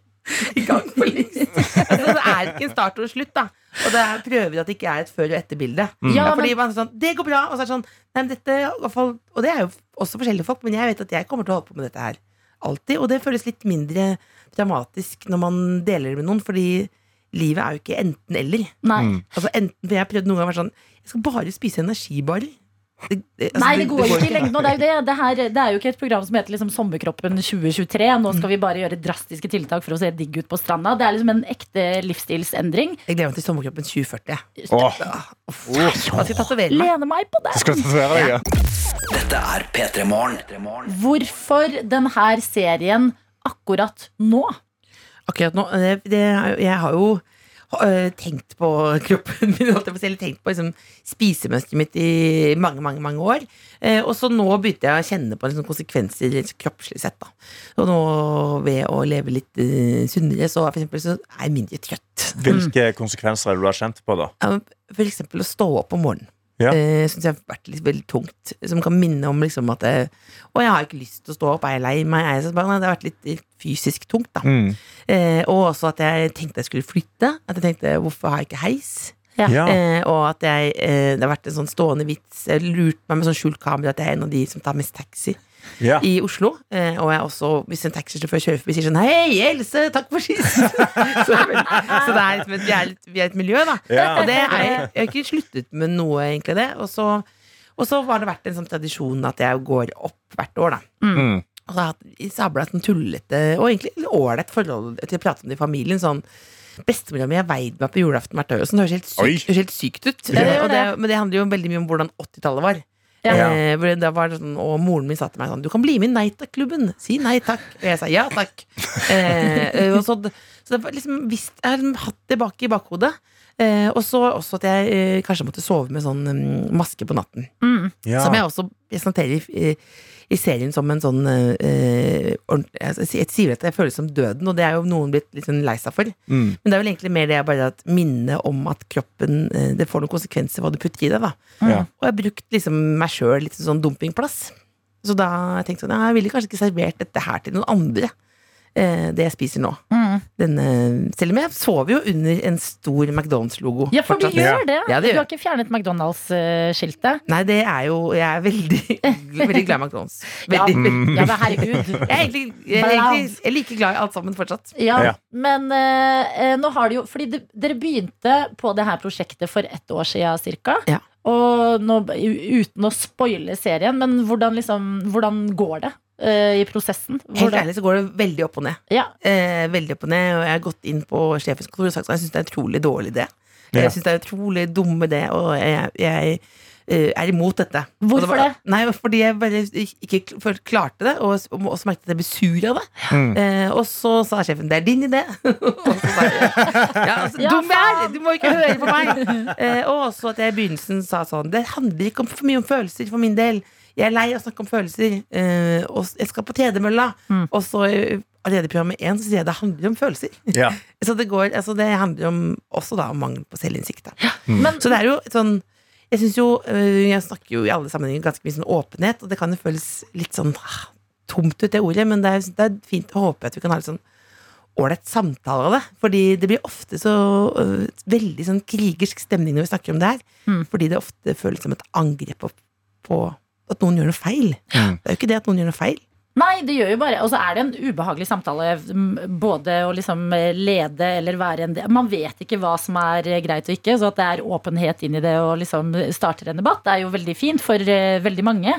i gang for lengst. [laughs] Altså, det er ikke en start og en slutt, da. Og det er, prøver at det ikke er et før- og etterbilde. Mm. Ja, fordi man er sånn, Det går bra. Og så er det sånn nei, men dette, i hvert fall, Og det er jo også forskjellige folk, men jeg vet at jeg kommer til å holde på med dette her alltid. Og det føles litt mindre dramatisk når man deler det med noen, fordi livet er jo ikke enten-eller. Mm. Altså enten, for Jeg har prøvd noen ganger å være sånn Jeg skal bare spise energibarer. Det, det, altså, Nei, det går jo ikke i lengden. Det er det. Det, her, det er jo ikke et program som heter liksom Sommerkroppen 2023. Nå skal vi bare gjøre drastiske tiltak for å se digg ut på stranda. Det er liksom en ekte livsstilsendring. Jeg gleder meg til Sommerkroppen 2040. Åh. Åh, jeg skal tatovere meg? Lene meg på det. skal tatovere deg? Ja. Dette er P3 Morgen. Hvorfor denne serien akkurat nå? Akkurat nå det, det, Jeg har jo tenkt på [laughs] kroppen min, eller tenkt på liksom, spisemønsteret mitt i mange, mange mange år. Eh, og så nå begynte jeg å kjenne på liksom, konsekvenser litt kroppslig sett. Da. Og nå ved å leve litt uh, sunnere, så for eksempel så er jeg mindre trøtt. Hvilke konsekvenser er det du har kjent på, da? For eksempel å stå opp om morgenen. Ja. Eh, synes jeg har vært litt veldig tungt. Som kan minne om liksom at jeg, Å, jeg har ikke lyst til å stå opp, er jeg lei meg? Er jeg så bare, nei, det har vært litt fysisk tungt, da. Mm. Eh, og også at jeg tenkte jeg skulle flytte. At jeg tenkte hvorfor har jeg ikke heis? Ja. Ja. Eh, og at jeg eh, Det har vært en sånn stående vits. Jeg lurte meg med sånn skjult kamera at jeg er en av de som tar mest taxi Ja. i Oslo. Eh, og jeg også, hvis en taxisjåfør kjører forbi, sier sånn Hei, Else, takk for sist! [laughs] så, vel- så det er, liksom et- vi, er litt, vi er et miljø, da. Ja. Og det er, jeg har ikke sluttet med noe, egentlig, det. Og så, og så har det vært en sånn tradisjon at jeg går opp hvert år, da. Mm. Og så har jeg hatt sabla et sånn tullete og egentlig ålreit forhold til å prate om det i familien. Sånn Bestemora mi har veid meg på julaften hvert år. Sånn, det høres helt syk, høres helt sykt ut. Ja, det Eh, det. men det handler jo veldig mye om hvordan 80-tallet var. Ja. Eh, det var det sånn, og moren min sa til meg sånn Du kan bli med i Nei takk-klubben. Si nei takk. Og jeg sa ja takk. [laughs] Eh, og så, så det var liksom visst, Jeg har hatt det bak i bakhodet. Eh, og så også at jeg eh, kanskje måtte sove med sånn um, maske på natten. Mm. Ja. Som jeg også presenterer i, i serien som en sånn eh, altså, Jeg sier at det føles som døden, og det er jo noen blitt litt sånn lei seg for. Mm. Men det er vel egentlig mer det jeg bare at minnet om at kroppen eh, Det får noen konsekvenser hva du putter i det. da Ja. Og jeg har brukt liksom meg sjøl litt sånn dumpingplass. Så da jeg tenkt sånn Jeg ville kanskje ikke servert dette her til noen andre. Eh, det jeg spiser nå. Mm. Denne, selv om jeg sover jo under en stor McDonald's-logo. Ja, for fortsatt. du gjør det. Ja, det Du har ikke fjernet McDonald's-skiltet? Nei, det er jo Jeg er veldig, [laughs] veldig glad i McDonald's. Ja, Veldig, ja, veldig. ja, men [laughs] herregud. Jeg er egentlig, jeg er egentlig jeg er like glad i alt sammen fortsatt. Ja, Ja. men eh, eh, nå har det jo Fordi det, dere begynte på det her prosjektet for ett år siden cirka. Ja. Og nå, uten å spoile serien, men hvordan, liksom, hvordan går det i prosessen? Helt ærlig så går det veldig opp og ned. ja. Eh, veldig opp og ned, og jeg har gått inn på sjefens kontor og sagt at jeg syns det er en utrolig dårlig idé. Ja. Jeg syns det er en utrolig dum idé, og jeg, jeg eh, er imot dette. Hvorfor Hvorfor var- det? Nei, fordi jeg bare ikke klarte det, og og så merket at jeg ble sur av det. Mm. Eh, og så sa sjefen 'det er din idé'. [laughs] og så sa jeg ja, altså, Ja, dum jeg er! Du må ikke høre på meg! Eh, og også at jeg i begynnelsen sa sånn 'det handler ikke om for mye om følelser for min del'. Jeg er lei av å snakke om følelser, eh, og jeg skal på tredemølla. Mm. Og så eh, allerede i programmet én så sier jeg det handler om følelser. Ja. [laughs] Så det, går, altså det handler om, også da om mangel på selvinnsikt. Ja. Mm. Så det er jo sånn Jeg synes jo øh, Jeg snakker jo i alle sammenhenger ganske mye sånn åpenhet, og det kan jo føles litt sånn ah, tomt ut, det ordet, men det er, det er fint å håpe at vi kan ha litt sånn ålreit samtale av det. Fordi det blir ofte så uh, veldig sånn krigersk stemning når vi snakker om det her. Mm. Fordi det ofte føles som et angrep på, på at noen gjør noe feil. Mm. Det er jo ikke det at noen gjør noe feil. Nei, det gjør jo bare Og så er det en ubehagelig samtale. Både å liksom lede eller være en del Man vet ikke hva som er eh, greit og ikke. Så at det er åpenhet inn i det og liksom starter en debatt, det er jo veldig fint for eh, veldig mange.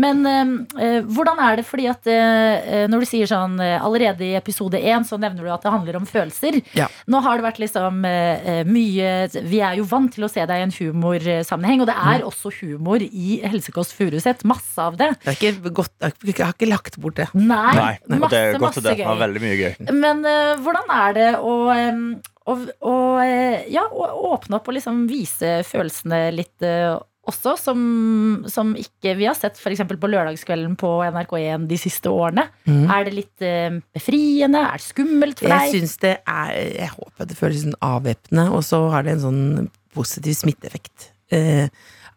Men eh, eh, hvordan er det fordi at eh, når du sier sånn eh, allerede i episode én, så nevner du at det handler om følelser. Ja. Nå har det vært liksom eh, mye Vi er jo vant til å se deg i en humorsammenheng, og det er Mm. også humor i Helsekost Furuset. Masse av det. Det er ikke godt, jeg har ikke lagt bort det. Nei, Nei, og det er masse, godt masse til det. Det var gøy. veldig mye gøy. Men uh, hvordan er det å, um, å, å, eh, ja, å åpne opp og liksom vise følelsene litt uh, også, som, som ikke vi har sett f.eks. på lørdagskvelden på NRK1 de siste årene? Mm. Er det litt uh, befriende? Er det skummelt for Jeg deg? syns det er Jeg håper det føles sånn avvæpnende, og så har det en sånn positiv smitteeffekt. Eh,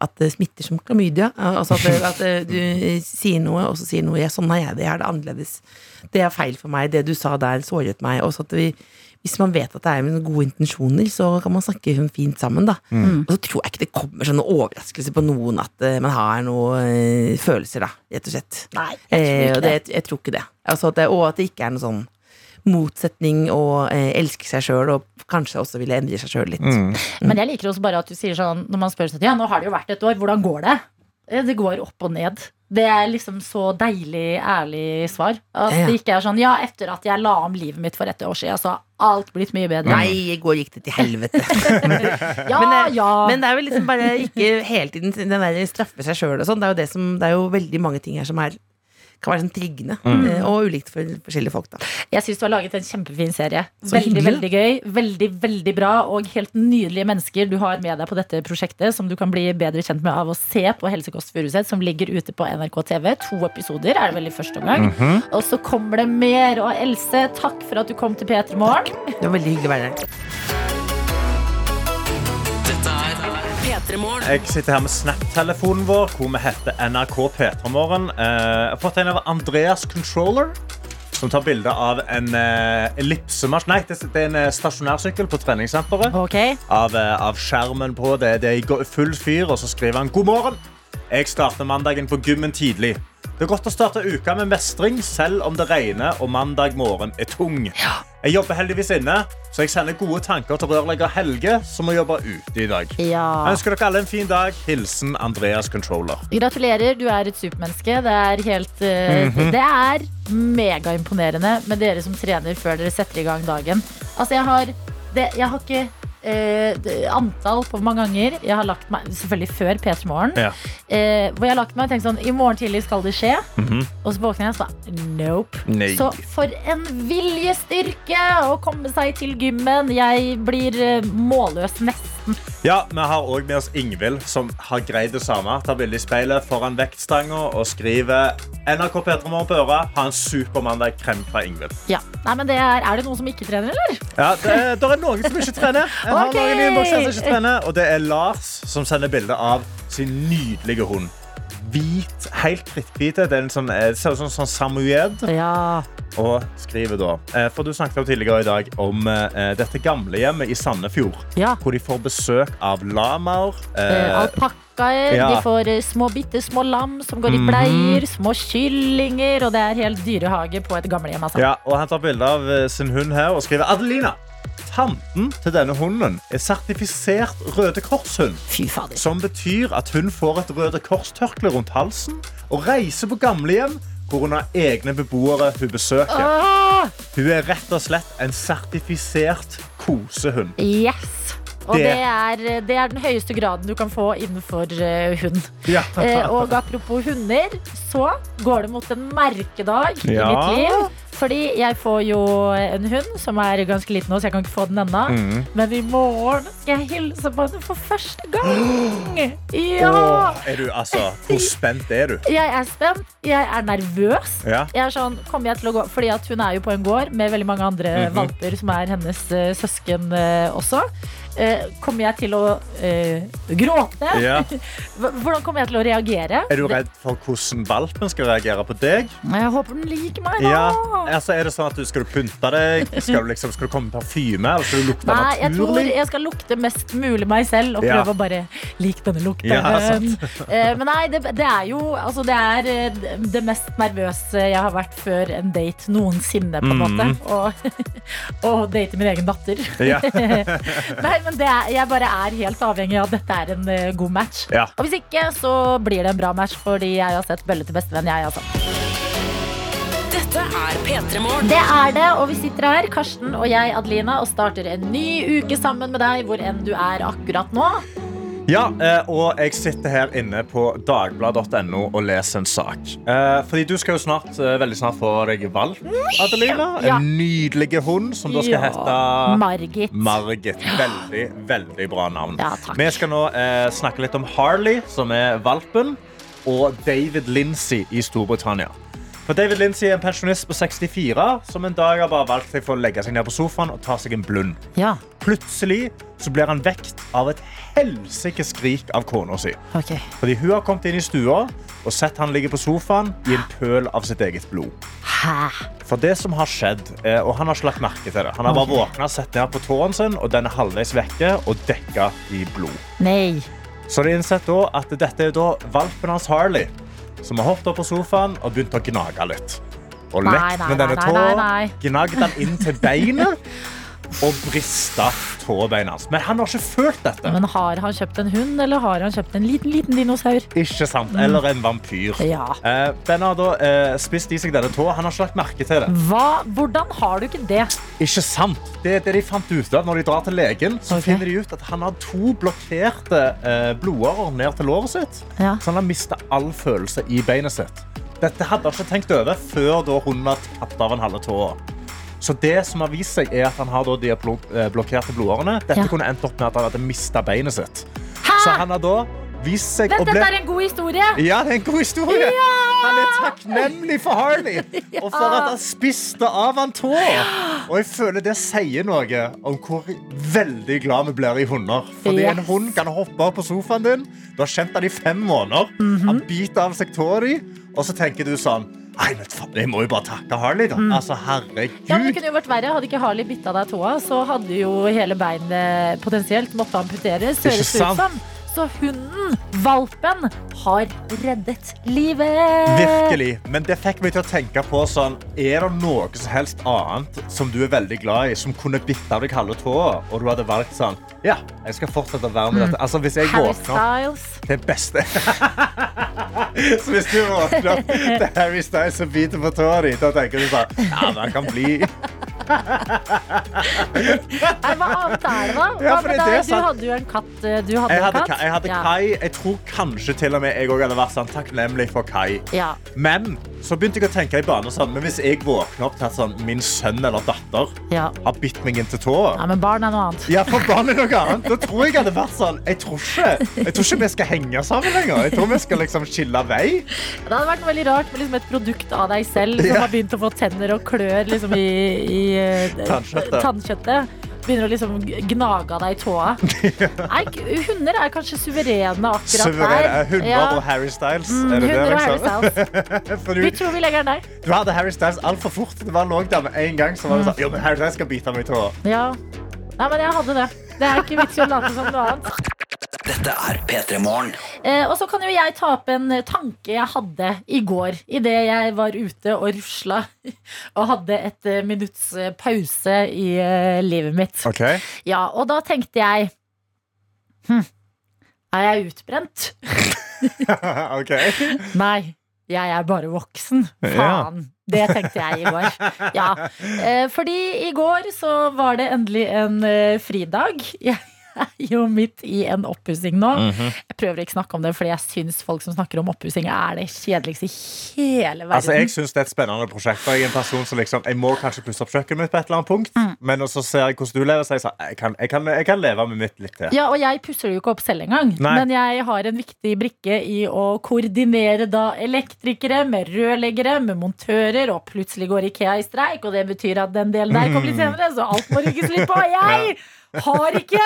at det smitter som klamydia. Altså at, det, at du sier noe, og så sier noe. Ja, sånn har jeg det. Har det annerledes. Det er feil for meg. Det du sa der, såret meg. Og så at vi, vi hvis man vet at det er med gode intensjoner, så kan man snakke fint sammen, da. Mm. Og så tror jeg ikke det kommer sånne overraskelser på noen at eh, man har noen eh, følelser, da, rett og slett. Nei, jeg tror Eh, ikke og det, det. jeg tror ikke det. Altså at det. Og at det ikke er noe sånn motsetning og eh, elske seg sjøl, og kanskje også ville endre seg sjøl litt. Mm. Men jeg liker også bare at du sier sånn Når man spør seg Ja, nå har det jo vært et år, hvordan går det? Eh, Det går opp og ned. Det er liksom så deilig, ærlig svar. At Ja, ja. det ikke er sånn Ja, etter at jeg la om livet mitt for et år siden, så har alt blitt mye bedre. Nei, i går gikk det til helvete. [laughs] Ja, men, det, ja. men det er jo liksom bare ikke hele tiden den der straffe seg sjøl og sånn. Det er det Det er jo veldig mange ting her som er kan være sånn triggende. Mm. eh, Og ulikt for forskjellige folk, da. Jeg syns du har laget en kjempefin serie. Så veldig, hyggelig. veldig gøy. Veldig, veldig bra. Og helt nydelige mennesker du har med deg på dette prosjektet, som du kan bli bedre kjent med av å se på Helsekost Furuset, som ligger ute på NRK TV. To episoder er det vel i første omgang. Mhm. Og så kommer det mer. Og Else, takk for at du kom til P3 Morgen. Det var veldig hyggelig å være her. Jeg sitter her med Snap-telefonen vår, hvor vi heter NRK P3morgen. Eh, jeg har fått en av Andreas Controller, som tar bilde av en ellipsemasj ellipsemaskin. Nei, det, det er en eh, stasjonærsykkel på treningssenteret. Av, eh, av skjermen på. Det, det er i full fyr, og så skriver han god morgen. Jeg starter mandagen på gymmen tidlig. Det er godt å starte uka med mestring, selv om det regner og mandag morgen er tung. Jeg jobber heldigvis inne, så jeg sender gode tanker til rørlegger Helge, som må jobbe ute i dag. Ja. Jeg ønsker dere alle en fin dag. Hilsen Andreas Controller. Gratulerer, du er et supermenneske. Det er helt mm -hmm. Det er megaimponerende med dere som trener før dere setter i gang dagen. Altså, jeg har det, Jeg har ikke eh, antall på mange ganger jeg har lagt meg Selvfølgelig før P3 Morgen. Ja. Eh, hvor jeg har lagt meg og tenkt sånn I morgen tidlig skal det skje. Mhm. Og så våkner jeg og sa Nope. Nei. Så for en viljestyrke å komme seg til gymmen. Jeg blir eh, målløs nesten. Ja, Vi har også med oss Ingvild, som har greid det samme. Tar bilde i speilet foran vektstanga og skriver NRK P3 Morgen på øret. Ha en super mandag. Krem fra Ingvild. Ja. Nei, men det er, er det noen som ikke trener, eller? Ja, det, det er noen som ikke trener. Jeg har okay. noen i som ikke trener. Og det er Lars som sender bilde av sin nydelige hund. Hvit, helt kritthvite. Det, er en sånn, eh, ser ut som sånn samoyed. Ja. Og skriver da eh, For du snakket jo tidligere i dag om eh, dette gamlehjemmet i Sandefjord. Hvor de får besøk av lamaer. Eh, Alpakkaer. ja. De får små bitte små lam som går i Mhm. bleier. Små kyllinger. Og det er helt dyrehage på et gamlehjem. Altså. Ja, og Han tar bilde av sin hund her og skriver Adelina. Tanten til denne hunden er sertifisert Røde Kors-hund. Som betyr at hun får et Røde Kors-tørkle rundt halsen og reiser på gamlehjem hvor hun har egne beboere hun besøker. Ah! Hun er rett og slett en sertifisert kosehund. Yes. Og Det- det er, det er den høyeste graden du kan få innenfor uh, hund. Ja. uh, [laughs] og apropos hunder, så går det mot en merkedag i mitt liv. Fordi jeg får jo en hund som er ganske liten nå, så jeg kan ikke få den ennå. Mm. Men i morgen skal jeg hilse på den for første gang. [gasps] Ja! Åh, er du, altså, hvor spent er du? Jeg er spent. Jeg er nervøs. Ja. Jeg er sånn, kommer jeg til å gå Fordi hun er jo på en gård med veldig mange andre Mhm. valper som er hennes eh, søsken også. Eh, kommer jeg til å uh, gråte? Ja. [laughs] Hvordan kommer jeg til å reagere? Er du redd for hvordan valpen skal reagere på deg? Jeg håper den liker meg, da. Ja, altså er det sånn at du Skal du pynte deg? Skal du, liksom, skal du komme med parfyme? Eller skal du lukte Nei, jeg tror jeg skal lukte mest mulig meg selv og Ja. prøve å bare like denne lukten. Ja. Eh, Men nei, det, det er jo altså det, er det mest nervøse jeg har vært før en date noensinne, på en Mm. måte. Og, [laughs] og date min egen datter. Ja. [laughs] nei, men det er, jeg bare er helt avhengig av at dette er en uh, god match. Ja. Og hvis ikke, så blir det en bra match, fordi jeg har sett Bølle til bestevenn, jeg, altså. Dette er P3 Morgen. Det er det, og vi sitter her, Karsten og jeg, Adelina, og starter en ny uke sammen med deg, hvor enn du er akkurat nå. Ja, eh, og jeg sitter her inne på dagblad.no og leser en sak. Eh, fordi du skal jo snart, eh, veldig snart få deg valp, Adelina. Ja. En nydelig hund som da skal Ja. hete Margit. Margit. Veldig, veldig bra navn. Ja. Vi skal nå eh, snakke litt om Harley, som er valpen, og David Lindsay i Storbritannia. For David Lindsay er en pensjonist på 64 som en dag har bare valgt seg for å legge seg ned på sofaen og ta seg en blund. Ja. Plutselig så blir han vekt av et helsikes skrik av kona si. Fordi hun har kommet inn i stua og sett han ligge på sofaen i en pøl av sitt eget blod. Hæ? For det som har skjedd, eh, og han har ikke lagt merke til det Han har bare våkna, sett ned på tåen sin, og den er halvveis vekke og dekka i blod. Nei. Så de innsett da at dette er da valpen hans Harley, som har hoppet opp på sofaen og begynt å gnage litt. Og lekt med denne tåa, gnagd den inn til beinet [laughs] og brista tåbeina hans. Men han har ikke følt dette. Men har han kjøpt en hund, eller har han kjøpt en liten, liten dinosaur? Ikke sant? Eller en vampyr. Ja. Eh, ben har da eh, spist i seg denne tåa. Han har ikke lagt merke til det. Hva? Hvordan har du ikke det? Ikke sant? Det er det de fant ut av når de drar til legen. Så okay. finner de ut at han har to blokkerte eh, blodårer ned til låret sitt. Ja. Så han har mista all følelse i beinet sitt. Dette hadde han ikke tenkt over før hunden har tatt av en halve tåa. Så det som har vist seg er at han har de eh, blokkerte blodårene. Dette Ja. kunne endt opp med at han hadde mista beinet sitt. Så han har da vist seg Vent, å bli dette er en god historie! ja, det er en god historie. Han er takknemlig for Harley [laughs] og for at han spiste av han tå. Og jeg føler det sier noe om hvor veldig glad vi blir i hunder. Fordi en hund kan hoppe opp på sofaen din. Du har kjent han i fem måneder. Han biter av seg tåa di, og så tenker du sånn Nei, men faen, jeg må jo bare takke Harley, da. Altså, herregud. Ja, men det kunne jo vært verre. Hadde ikke Harley bitt av deg tåa, så hadde jo hele beinet potensielt måtte amputeres. Det Høres ut sant? som. Så hunden, valpen, har reddet livet. Virkelig. Men det fikk meg til å tenke på sånn Er det noe som helst annet som du er veldig glad i, som kunne bitt av deg halve tåa, og du hadde valgt sånn Ja, jeg skal fortsette å være med dette. Altså, hvis jeg Harry våkner Styles. Det beste [laughs] Så hvis du våkner opp til Harry Styles og biter på tåa di, da tenker du sånn Ja, men han kan bli Nei, hva annet er det, da? [laughs] Ja, for det er det Du sant. hadde jo en katt. eh, Du hadde Jeg en hadde, katt. Jeg hadde Ja. Kai. Jeg tror kanskje til og med jeg også hadde vært sånn takknemlig for Kai. Ja. Men så begynte jeg å tenke i baner sånn Men hvis jeg våkner opp til at sånn, min sønn eller datter Ja. har bitt meg inntil tåa ja, men barn er noe annet. Ja, for barn er noe annet. Da tror jeg hadde vært sånn Jeg tror ikke, jeg tror ikke vi skal henge sammen lenger. Jeg tror vi skal liksom skille vei. Det hadde vært veldig rart med liksom et produkt av deg selv som Ja. har begynt å få tenner og klør liksom i, i Tannkjøttet. tannkjøttet. Begynner å liksom gnage deg i tåa. [laughs] Nei, hunder er kanskje suverene akkurat Suveren, der. hunder Ja. og Harry Styles. Mm, er det det, liksom? og Harry Styles. [laughs] For Vi tror vi legger den der. du hadde Harry Styles altfor fort. Det var lå der med en gang. Så var det sånn, jo, men Harry Styles skal bite meg i tåa. Ja. Nei, men jeg hadde det. Det er ikke vits i å late som noe annet. Dette er P3 Morgen. Eh, og så kan jo jeg ta opp en tanke jeg hadde i går idet jeg var ute og rusla og hadde et eh, minutts eh, pause i eh, livet mitt. Ok. Ja, og da tenkte jeg hm, Er jeg utbrent? [laughs] ok. [laughs] Nei, jeg er bare voksen. Ja. Faen. Det tenkte jeg i går. Ja. Eh, fordi i går så var det endelig en fridag. Jeg er [laughs] jo midt i en oppussing nå. Mhm. Jeg prøver ikke å snakke om det, fordi jeg syns folk som snakker om oppussing, er det kjedeligste i hele verden. Altså, jeg synes det er et spennende prosjekt. Jeg er en person som liksom, jeg må kanskje pusse opp kjøkkenet mitt på et eller annet punkt. Mm. Men så ser jeg hvordan du lever, så jeg, sa, jeg, kan, jeg, kan, jeg kan leve med mitt litt til. Ja, og jeg pusser det jo ikke opp selv engang. Nei. Men jeg har en viktig brikke i å koordinere da elektrikere med rørleggere, med montører, og plutselig går Ikea i streik, og det betyr at den delen der kommer litt senere, så alt må rygges litt på. [laughs] Jeg! jeg har ikke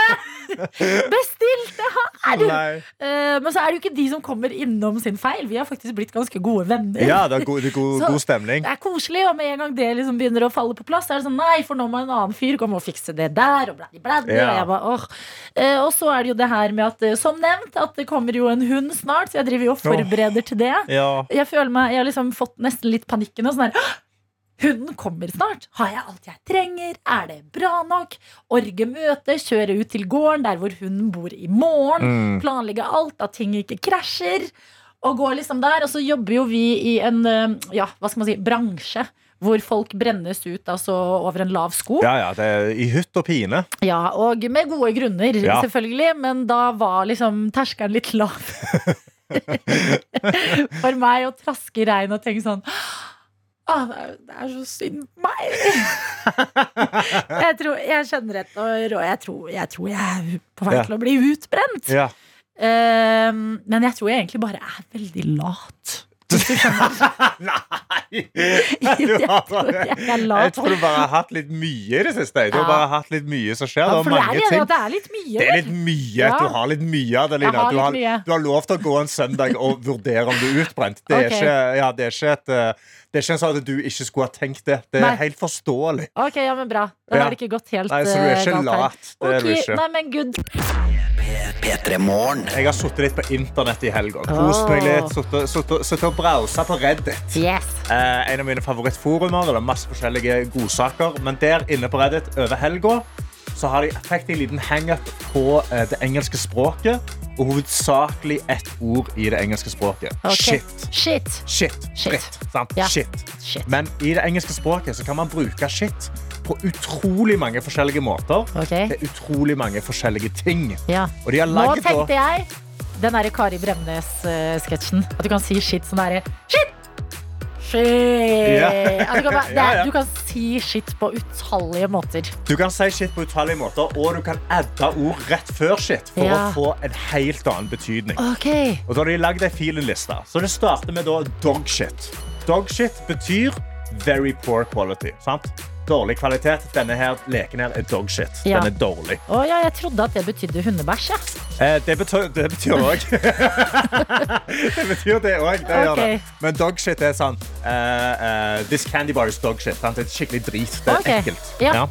bestilt det her! Nei. Eh, Men så er det jo ikke de som kommer innom sin feil. Vi har faktisk blitt ganske gode venner. Ja, det er god, det god, [laughs] Så- god stemning. Det er koselig, og med en gang det liksom begynner å falle på plass, så er det sånn nei, for nå må en annen fyr komme og fikse det der, og bladdi, bladdi. Ja. Og jeg bare, åh. Eh, og så er det jo det her med at, eh, som nevnt, at det kommer jo en hund snart, så jeg driver jo og forbereder til det. Ja. Jeg føler meg, jeg har liksom fått nesten litt panikken og sånn her, «Åh, Hunden kommer snart. Har jeg alt jeg trenger? Er det bra nok? Orge møte, kjøre ut til gården der hvor hunden bor i morgen. Mm. Planlegge alt, at ting ikke krasjer. Og gå liksom der. Og så jobber jo vi i en eh, ja, hva skal man si, bransje hvor folk brennes ut altså, over en lav sko. Ja, ja, det er i hytt og pine. Ja, og med gode grunner, Ja. selvfølgelig. Men da var liksom terskelen litt lav. [laughs] For meg å traske i regn og tenke sånn ah, det, er, det er så synd på meg. [laughs] jeg, tror, jeg kjenner etter, og jeg tror, jeg tror jeg er på vei til å bli utbrent. Ja. Ehm, men jeg tror jeg egentlig bare er veldig lat. [laughs] Nei! [laughs] bare, jeg er jeg tror du bare har hatt litt mye i det siste. Du har bare hatt litt mye som skjer. Ja, det er det er ting. det er litt mye. Det er litt mye. Ja. Du har litt mye, Adelina. Har Du har, du har lov til å gå en søndag og vurdere om du er utbrent. Det er, okay. ikke, ja, det er, ikke, et, eh, Det er ikke sånn at du ikke skulle ha tenkt det. Det er Nei. helt forståelig. Ok, ja, men bra. Da har det ikke gått helt Nei, så du er eh, ikke lat. Det er du ikke. Nei, men good. P3 Morgen. Jeg har sittet litt på internett i helga. Kost meg litt. Sittet og brausa på Reddit. Yes. Eh, en av mine favorittforumer. Det er masse forskjellige godsaker. Men der inne på Reddit over helga så har de, fikk de en liten hangup på eh, det engelske språket. Og hovedsakelig ett ord i det engelske språket. Okay. Shit. Shit. Shit. Shit. Dritt. Ja. Shit. Shit. Men i det engelske språket så kan man bruke shit på utrolig mange forskjellige måter. Det er utrolig mange forskjellige ting. Ja. Nå tenkte jeg den derre Kari Bremnes-sketsjen. At du kan si shit som derre Shit! Shit! Ja. Du, kan, bare- [laughs] det du kan si shit på utallige måter. Du kan si shit på utallige måter, og du kan adde ord rett før shit for å få en helt annen betydning. Okay. Og da har de lagd ei filenliste. Så det starter med dogshit. Dogshit betyr very poor quality. Sant? Dårlig kvalitet. Denne her leken her er dogshit. Ja. Den er dårlig. Å ja, jeg trodde at det betydde hundebæsj. Ja. Eh, det betyr det betyr òg. [laughs] det betyr det òg. Det gjør det. Ok. Men dogshit er sånn uh, uh, This candy bar is dogshit. Det er skikkelig drit. Det er okay. ekkelt. Ja.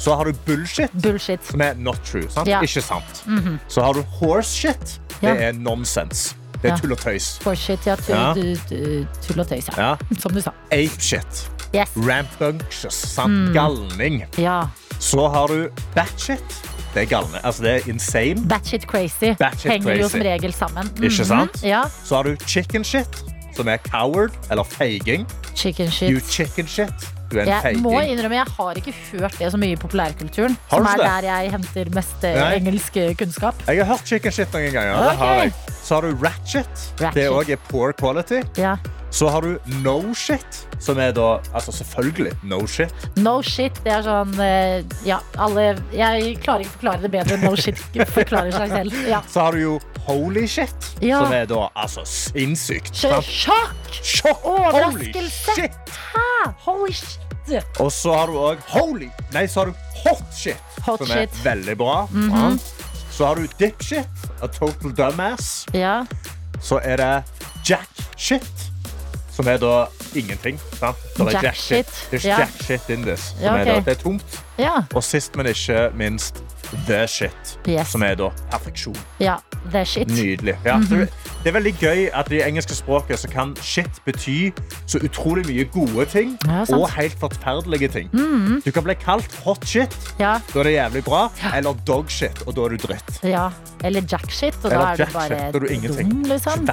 Så har du bullshit, Bullshit. som er not true. Sant? Ja. Ikke sant. Mhm. Så har du horseshit. Det Ja. er nonsense. Det er tull og tøys. Horseshit, ja. Tull, Ja. du- du- tull og tøys, ja. [laughs] Som du sa. Apeshit. Yes. Rambunctious. Sant? Mm. Galning. Ja. Så har du batshit. Det er galne. Altså, det er insane. Batshit crazy. Batshit Henger jo som regel sammen. Ikke Mhm. sant? Ja. Så har du chicken shit, som er coward eller feiging. Chicken shit. You chicken shit. Jeg må innrømme, jeg har ikke hørt det så mye i populærkulturen. Som er der jeg henter mest eh, Nei. engelsk eh, kunnskap. Jeg har hørt chicken shit noen ganger. Okay. Har. Så har du ratchet. Ratchet. Det òg er poor quality. Ja. Så har du no shit, som er da Altså selvfølgelig no shit. No shit, det er sånn eh, Ja, alle Jeg klarer ikke å forklare det bedre enn no shit forklarer seg selv. Ja. Så har du jo holy shit, Ja. som er da altså sinnssykt. Sj- Sjokk! Sjokk! Holy Overraskelse! shit! Hæ? Holy shit! Og så har du òg holy Nei, så har du hot shit, Hot som er shit. veldig bra. Mm -hmm. Så har du dipshit, a total dumbass. Ja. Så er det jack shit, som er da ingenting. Sant? Det er Jack shit. shit, There's ja. jack shit in this. Som Ja, er da, det er tomt. Ja. Og sist, men ikke minst, the shit, Yes. som er da perfeksjon. ja. The shit. Nydelig. Ja, mm det, det er veldig gøy at i det engelske språket så kan shit bety så utrolig mye gode ting Ja, og helt forferdelige ting. Mm. Du kan bli kalt hot shit, Ja. da er det jævlig bra, eller dog shit, og da er du dritt. ja. Eller jack shit, og da er du bare shit, er du dum, liksom.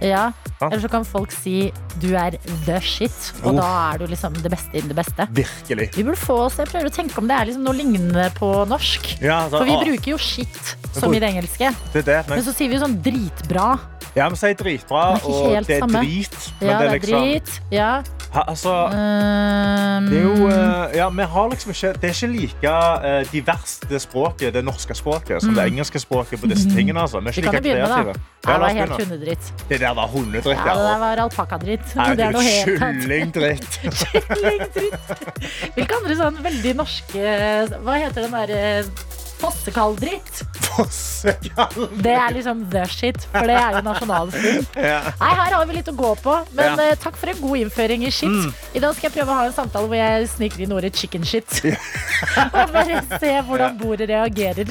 Ja. Ja. Eller så kan folk si du er the shit, og Oh. da er du liksom det beste innen det beste. Virkelig. Vi burde få oss, Jeg prøver å tenke om det er liksom noe lignende på norsk. Ja, altså, For vi å, bruker jo shit som i det engelske. Det det, men, Men så sier vi sånn dritbra. Ja, vi sier dritbra, Det og det er samme. drit. Men Ja, det er liksom drit. Ja. ha, Altså Um, Det er jo eh, Ja, vi har liksom ikke Det er ikke like uh, diverst, det språket, det norske språket, som Mm. det engelske språket på disse tingene. Altså. Vi er ikke like da. kreative. Ja, det var helt hundedritt. Det der var hundedritt, Ja, det der var alpakkadritt. Det er noe helt. Kyllingdritt. [laughs] Kyllingdritt. Hvilke andre sånn veldig norske Hva heter den derre Fossekalldritt? Fossekall. Det er liksom the shit, for det er jo nasjonalfugl. Ja. Nei, her har vi litt å gå på, men Ja. uh, takk for en god innføring i shit. Mm. I dag skal jeg prøve å ha en samtale hvor jeg sniker inn ordet chicken shit. [laughs] Og bare se hvordan bordet reagerer.